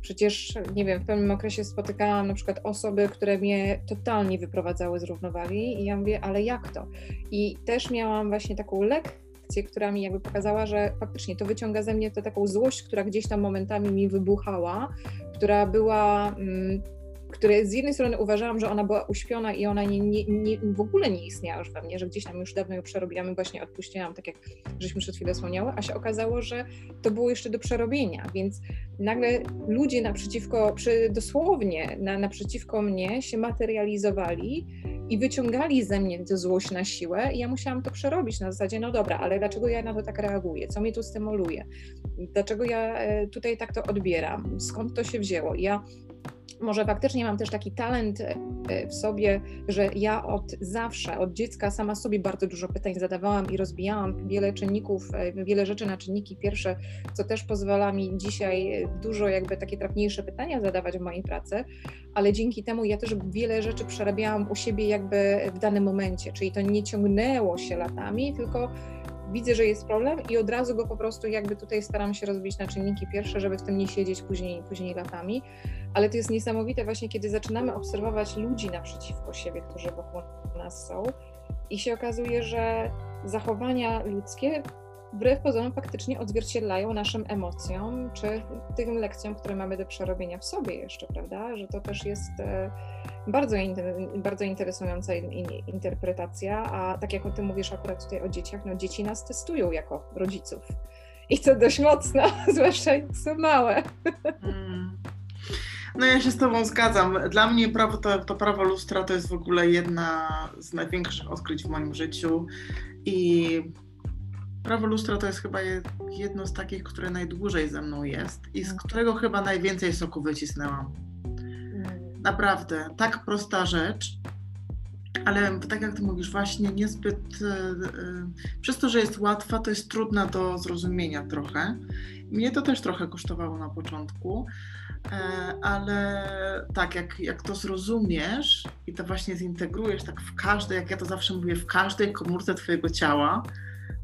Przecież, nie wiem, w pewnym okresie spotykałam na przykład osoby, które mnie totalnie wyprowadzały z równowagi i ja mówię, ale jak to? I też miałam właśnie taką lekcję, która mi jakby pokazała, że faktycznie to wyciąga ze mnie tę taką złość, która gdzieś tam momentami mi wybuchała, która była. Mm, które z jednej strony uważałam, że ona była uśpiona i ona nie, nie, nie, w ogóle nie istniała już we mnie, że gdzieś tam już dawno ją przerobiłam i właśnie odpuściłam, tak jak żeśmy przed chwilą wspomniały, a się okazało, że to było jeszcze do przerobienia, więc nagle ludzie naprzeciwko, przy, dosłownie na, naprzeciwko mnie się materializowali i wyciągali ze mnie tę złość na siłę i ja musiałam to przerobić na zasadzie, no dobra, ale dlaczego ja na to tak reaguję? Co mnie tu stymuluje? Dlaczego ja e, tutaj tak to odbieram? Skąd to się wzięło? Ja może faktycznie mam też taki talent e, w sobie, że ja od zawsze, od dziecka sama sobie bardzo dużo pytań zadawałam i rozbijałam wiele czynników, e, wiele rzeczy na czynniki. Pierwsze, co też pozwala mi dzisiaj dużo jakby takie trafniejsze pytania zadawać w mojej pracy, ale dzięki temu ja też wiele rzeczy przerabiałam u siebie jakby w danym momencie, czyli to nie ciągnęło się latami, tylko widzę, że jest problem i od razu go po prostu jakby tutaj staram się rozbić na czynniki pierwsze, żeby w tym nie siedzieć później, później latami. Ale to jest niesamowite właśnie, kiedy zaczynamy obserwować ludzi naprzeciwko siebie, którzy wokół nas są i się okazuje, że zachowania ludzkie wbrew pozorom faktycznie odzwierciedlają naszym emocjom, czy tym lekcjom, które mamy do przerobienia w sobie jeszcze, prawda? Że to też jest e, bardzo, bardzo interesująca interpretacja, a tak jak o tym mówisz akurat tutaj o dzieciach, no dzieci nas testują jako rodziców. I to dość mocno, zwłaszcza są małe. Mm. No ja się z Tobą zgadzam. Dla mnie prawo, to, to prawo lustra to jest w ogóle jedna z największych odkryć w moim życiu i Prawo lustra to jest chyba jedno z takich, które najdłużej ze mną jest i z którego chyba najwięcej soku wycisnęłam. Mm. Naprawdę, tak prosta rzecz, ale tak jak ty mówisz, właśnie niezbyt. Yy, przez to, że jest łatwa, to jest trudna do zrozumienia trochę. Mnie to też trochę kosztowało na początku, yy, ale tak, jak, jak to zrozumiesz i to właśnie zintegrujesz tak w każdej, jak ja to zawsze mówię, w każdej komórce Twojego ciała,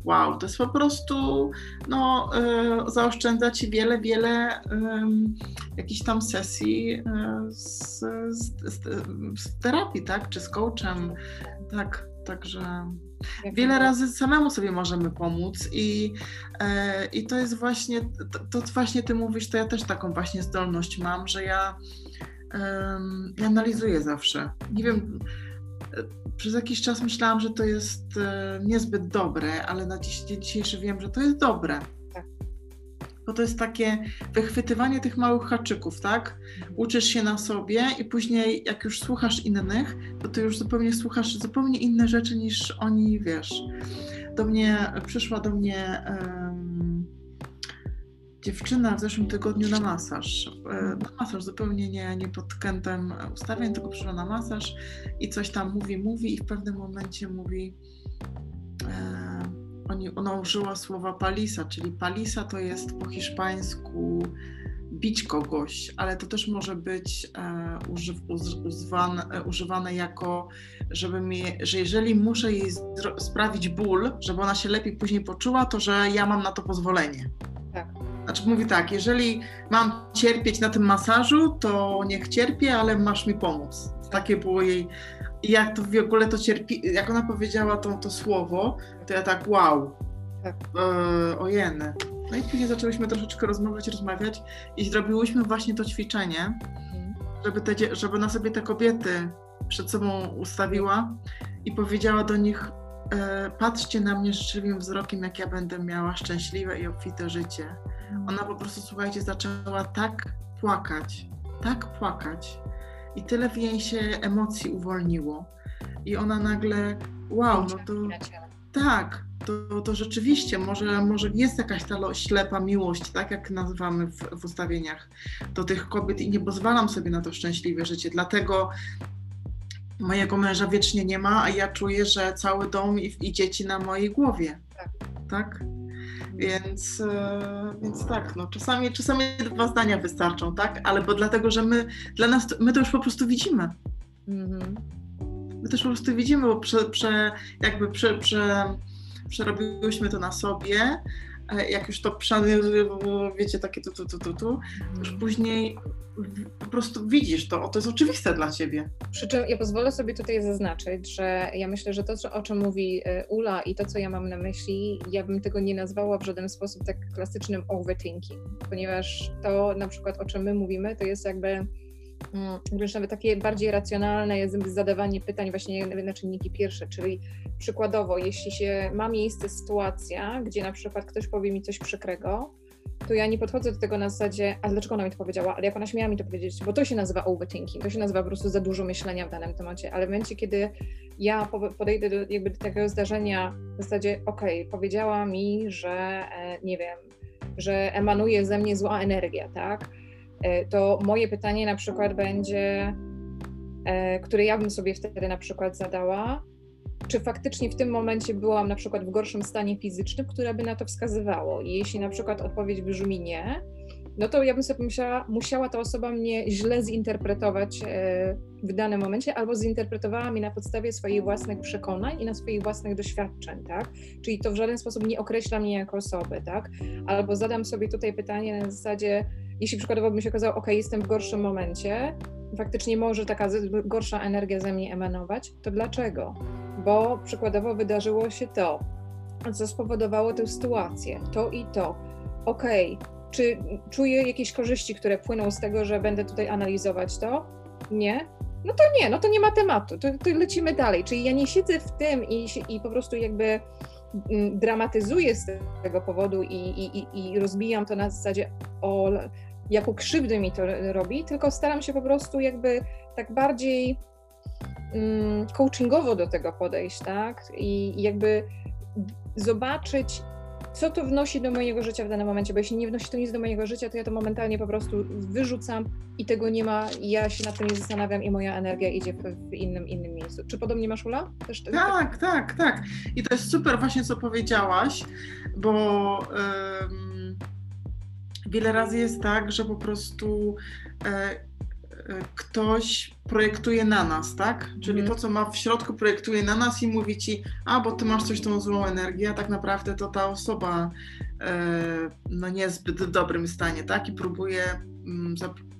wow, to jest po prostu, no, y, zaoszczędza Ci wiele, wiele y, jakichś tam sesji y, z, z, z, z, terapii, tak, czy z coachem, tak, także wiele razy samemu sobie możemy pomóc i, i to jest właśnie, to, to właśnie Ty mówisz, to ja też taką właśnie zdolność mam, że ja, ja analizuję zawsze, nie wiem, przez jakiś czas myślałam, że to jest e, niezbyt dobre, ale na dzień dzisiejszy wiem, że to jest dobre. Tak. Bo to jest takie wychwytywanie tych małych haczyków, tak? Uczysz się na sobie i później, jak już słuchasz innych, to ty już zupełnie słuchasz zupełnie inne rzeczy niż oni, wiesz. Do mnie, przyszła do mnie. Dziewczyna w zeszłym tygodniu na masaż. E, na masaż zupełnie nie, nie pod kątem ustawień, tylko przyszła na masaż i coś tam mówi, mówi i w pewnym momencie mówi. E, oni, ona użyła słowa palisa, czyli palisa to jest po hiszpańsku bić kogoś, ale to też może być e, używ, używane, e, używane jako, żeby mi, że jeżeli muszę jej sprawić ból, żeby ona się lepiej później poczuła, to że ja mam na to pozwolenie. Znaczy mówi tak, jeżeli mam cierpieć na tym masażu, to niech cierpię, ale masz mi pomóc. Takie było jej. I jak to w ogóle to cierpi, jak ona powiedziała to, to słowo, to ja tak wow. Tak. E, ojeny. No i później zaczęłyśmy troszeczkę rozmawiać, rozmawiać i zrobiłyśmy właśnie to ćwiczenie, mhm. żeby, te, żeby na sobie te kobiety przed sobą ustawiła i powiedziała do nich, patrzcie na mnie życzliwym wzrokiem, jak ja będę miała szczęśliwe i obfite życie. Ona po prostu, słuchajcie, zaczęła tak płakać, tak płakać i tyle w niej się emocji uwolniło. I ona nagle, wow, no to tak, to, to rzeczywiście może, może jest jakaś ta ślepa miłość, tak jak nazywamy w, w ustawieniach do tych kobiet i nie pozwalam sobie na to szczęśliwe życie. Dlatego mojego męża wiecznie nie ma, a ja czuję, że cały dom i, i dzieci na mojej głowie. Tak. tak? Więc, e, więc tak, no, czasami, czasami dwa zdania wystarczą, tak? Ale bo dlatego, że my, dla nas, my to już po prostu widzimy. Mm-hmm. My też po prostu widzimy, bo prze, prze, jakby prze, prze, przerobiłyśmy to na sobie, jak już to przany, wiecie, takie tu, tu, tu, tu, tu, już mhm. później po prostu widzisz to, to jest oczywiste dla ciebie. Przy czym ja pozwolę sobie tutaj zaznaczyć, że ja myślę, że to, o czym mówi e, Ula i to, co ja mam na myśli, ja bym tego nie nazwała w żaden sposób tak klasycznym overthinking, ponieważ to na przykład, o czym my mówimy, to jest jakby Mm, wręcz nawet takie bardziej racjonalne jest zadawanie pytań właśnie na czynniki pierwsze, czyli przykładowo, jeśli się ma miejsce sytuacja, gdzie na przykład ktoś powie mi coś przykrego, to ja nie podchodzę do tego na zasadzie, a dlaczego ona mi to powiedziała, ale jak ona śmiała mi to powiedzieć, bo to się nazywa overthinking, to się nazywa po prostu za dużo myślenia w danym temacie, ale w momencie, kiedy ja podejdę do, jakby do tego zdarzenia w zasadzie, okej, okay, powiedziała mi, że e, nie wiem, że emanuje ze mnie zła energia, tak? E, to moje pytanie na przykład będzie, e, które ja bym sobie wtedy na przykład zadała, czy faktycznie w tym momencie byłam na przykład w gorszym stanie fizycznym, które by na to wskazywało. I jeśli na przykład odpowiedź brzmi nie, no to ja bym sobie pomyślała, musiała ta osoba mnie źle zinterpretować e, w danym momencie, albo zinterpretowała mnie na podstawie swoich własnych przekonań i na swoich własnych doświadczeń, tak? Czyli to w żaden sposób nie określa mnie jako osoby, tak? Albo zadam sobie tutaj pytanie na zasadzie, jeśli przykładowo bym się okazało, ok, jestem w gorszym momencie, faktycznie może taka gorsza energia ze mnie emanować, to dlaczego? Bo przykładowo wydarzyło się to, co spowodowało tę sytuację, to i to. Okay, czy czuję jakieś korzyści, które płyną z tego, że będę tutaj analizować to? Nie? No to nie, no to nie ma tematu, to, to lecimy dalej. Czyli ja nie siedzę w tym i, i po prostu jakby mm, dramatyzuję z tego powodu i, i, i rozbijam to na zasadzie o jaką krzywdę mi to robi, tylko staram się po prostu jakby tak bardziej um, coachingowo do tego podejść, tak? I jakby zobaczyć, co to wnosi do mojego życia w danym momencie, bo jeśli nie wnosi to nic do mojego życia, to ja to momentalnie po prostu wyrzucam i tego nie ma, i ja się nad tym nie zastanawiam i moja energia idzie w, innym, innym miejscu. Czy podobnie masz, Ula? Też, tak, tak, tak. I to jest super właśnie, co powiedziałaś, bo wiele razy jest tak, że po prostu e, ktoś projektuje na nas, tak? Czyli mm. to, co ma w środku, projektuje na nas i mówi ci, a bo ty masz coś tą złą energię, a tak naprawdę to ta osoba e, no niezbyt w dobrym stanie, tak? I próbuje, mm,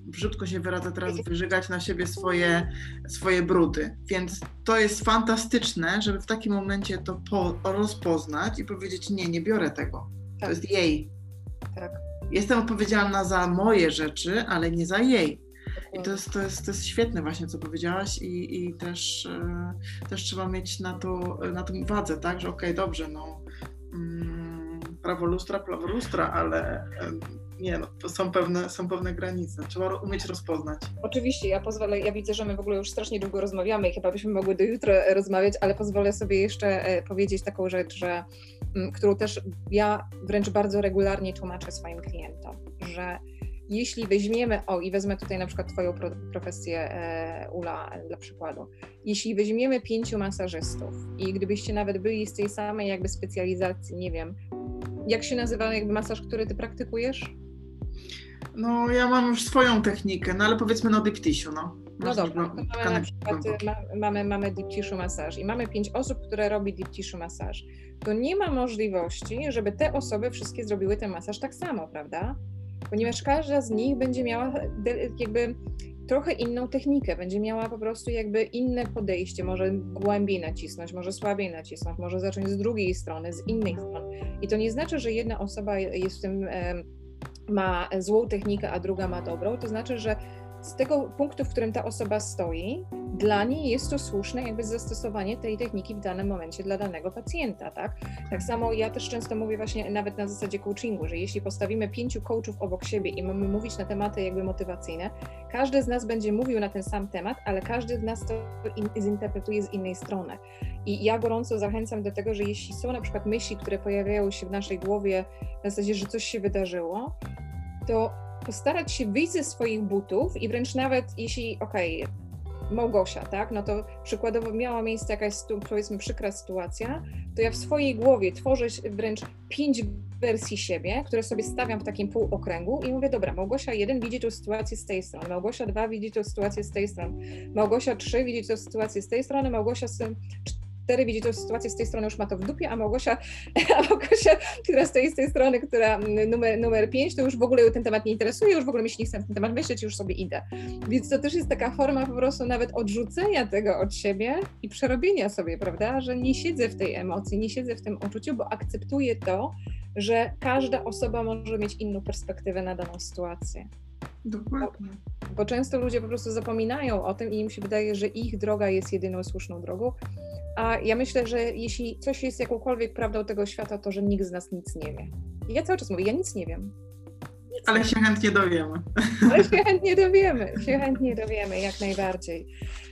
brzydko się wyraża teraz, wyżygać na siebie swoje, swoje brudy. Więc to jest fantastyczne, żeby w takim momencie to po, rozpoznać i powiedzieć, nie, nie biorę tego. Tak. To jest jej. Tak. Jestem odpowiedzialna za moje rzeczy, ale nie za jej. I to jest, to jest, to jest świetne właśnie, co powiedziałaś i, i też, e, też trzeba mieć na to, na tym uwadze, tak, że okej, okay, dobrze, no mm, prawo lustra, prawo lustra, ale nie, no, to są pewne, są pewne granice. Trzeba umieć rozpoznać. Oczywiście, ja pozwolę, ja widzę, że my w ogóle już strasznie długo rozmawiamy i chyba byśmy mogły do jutra rozmawiać, ale pozwolę sobie jeszcze e, powiedzieć taką rzecz, że, mm, którą też ja wręcz bardzo regularnie tłumaczę swoim klientom, że jeśli weźmiemy, o i wezmę tutaj na przykład Twoją profesję, e, Ula, dla przykładu. Jeśli weźmiemy pięciu masażystów i gdybyście nawet byli z tej samej jakby specjalizacji, nie wiem, jak się nazywa jakby masaż, który Ty praktykujesz? No, ja mam już swoją technikę, no ale powiedzmy no deep tissue, no. No dobrze, no, to mamy na przykład ma, mamy, mamy deep tissue masaż i mamy pięć osób, które robi deep tissue masaż. To nie ma możliwości, żeby te osoby wszystkie zrobiły ten masaż tak samo, prawda? ponieważ każda z nich będzie miała jakby trochę inną technikę, będzie miała po prostu jakby inne podejście, może głębiej nacisnąć, może słabiej nacisnąć, może zacząć z drugiej strony, z innej strony. I to nie znaczy, że jedna osoba jest w tym, ma złą technikę, a druga ma dobrą, to znaczy, że z tego punktu, w którym ta osoba stoi, dla niej jest to słuszne jakby zastosowanie tej techniki w danym momencie dla danego pacjenta, tak? Tak samo ja też często mówię właśnie nawet na zasadzie coachingu, że jeśli postawimy pięciu coachów obok siebie i mamy mówić na tematy jakby motywacyjne, każdy z nas będzie mówił na ten sam temat, ale każdy z nas to in, zinterpretuje z innej strony. I ja gorąco zachęcam do tego, że jeśli są na przykład myśli, które pojawiają się w naszej głowie na zasadzie, że coś się wydarzyło, to postarać się wyjść ze swoich butów i wręcz nawet jeśli, okej, okay, Małgosia, tak, no to przykładowo miała miejsce jakaś, powiedzmy, przykra sytuacja, to ja w swojej głowie tworzę wręcz pięć wersji siebie, które sobie stawiam w takim półokręgu i mówię, dobra, Małgosia 1 widzi tę sytuację z tej strony, Małgosia 2 widzi tę sytuację z tej strony, Małgosia 3 widzi tę sytuację z tej strony, Małgosia 4 widzi tę sytuację z tej strony, już ma to w dupie, a Małgosia, a Małgosia która stoi z tej strony, która mm, numer, numer 5, to już w ogóle ten temat nie interesuje, już w ogóle mi się nie chce na ten temat myśleć, już sobie idę. Więc to też jest taka forma po prostu nawet odrzucenia tego od siebie i przerobienia sobie, prawda, że nie siedzę w tej emocji, nie siedzę w tym uczuciu, bo akceptuję to, że każda osoba może mieć inną perspektywę na daną sytuację. Dokładnie. Bo, bo często ludzie po prostu zapominają o tym i im się wydaje, że ich droga jest jedyną słuszną drogą, a ja myślę, że jeśli coś jest jakąkolwiek prawdą tego świata, to że nikt z nas nic nie wie. I ja cały czas mówię, ja nic nie wiem. Nic Ale nie się chętnie dowiemy. Ale się chętnie dowiemy, się chętnie dowiemy, jak najbardziej.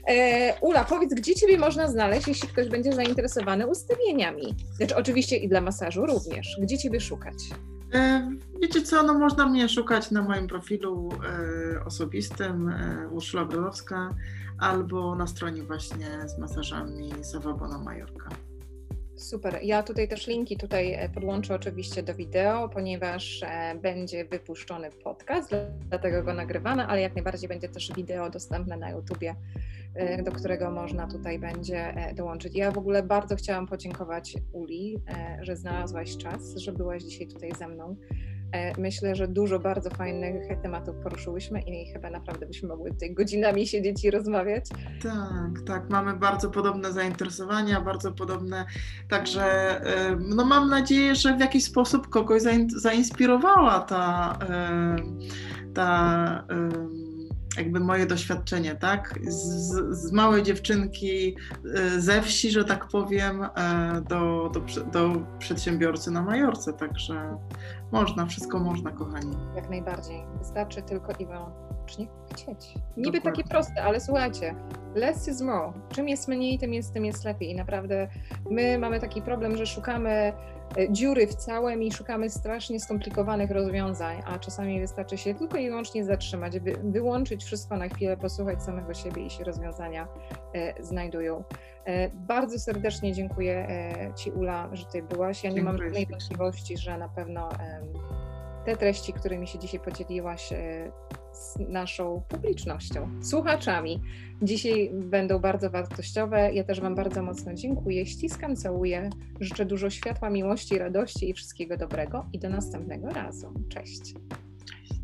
E, Ula, powiedz, gdzie Ciebie można znaleźć, jeśli ktoś będzie zainteresowany ustawieniami? Znaczy oczywiście i dla masażu również. Gdzie Ciebie szukać? E, wiecie co, no można mnie szukać na moim profilu e, osobistym e, Urszula Brodowska albo na stronie właśnie z masażami Sawabona Majorka. Super. Ja tutaj też linki tutaj e, podłączę oczywiście do wideo, ponieważ e, będzie wypuszczony podcast, dlatego go nagrywamy, ale jak najbardziej będzie też wideo dostępne na YouTubie, e, do którego można tutaj będzie dołączyć. Ja w ogóle bardzo chciałam podziękować Uli, że znalazłaś czas, że byłaś dzisiaj tutaj ze mną. E, myślę, że dużo bardzo fajnych tematów poruszyłyśmy i chyba naprawdę byśmy mogły tutaj godzinami siedzieć i rozmawiać. Tak, tak. Mamy bardzo podobne zainteresowania, bardzo podobne. Także e, no mam nadzieję, że w jakiś sposób kogoś zainspirowała ta, e, ta jakby moje doświadczenie, tak? Z, z, małej dziewczynki ze wsi, że tak powiem, do, do, do przedsiębiorcy na Majorce. Także można, wszystko można, kochani. Jak najbardziej. Wystarczy tylko i wyłącznie chcieć. Niby Dokładnie. takie proste, ale słuchajcie, less is more. Czym jest mniej, tym jest, tym jest lepiej. I naprawdę my mamy taki problem, że szukamy e, dziury w całym i szukamy strasznie skomplikowanych rozwiązań, a czasami wystarczy się tylko i wyłącznie zatrzymać, wy, wyłączyć wszystko na chwilę, posłuchać samego siebie i się rozwiązania e, znajdują. E, bardzo serdecznie dziękuję e, Ci, Ula, że Ty byłaś. Ja nie mam żadnej wątpliwości, że na pewno te treści, którymi się dzisiaj podzieliłaś e, z naszą publicznością, słuchaczami, dzisiaj będą bardzo wartościowe. Ja też Wam bardzo mocno dziękuję, ściskam, całuję, życzę dużo światła, miłości, radości i wszystkiego dobrego i do następnego razu. Cześć. Cześć.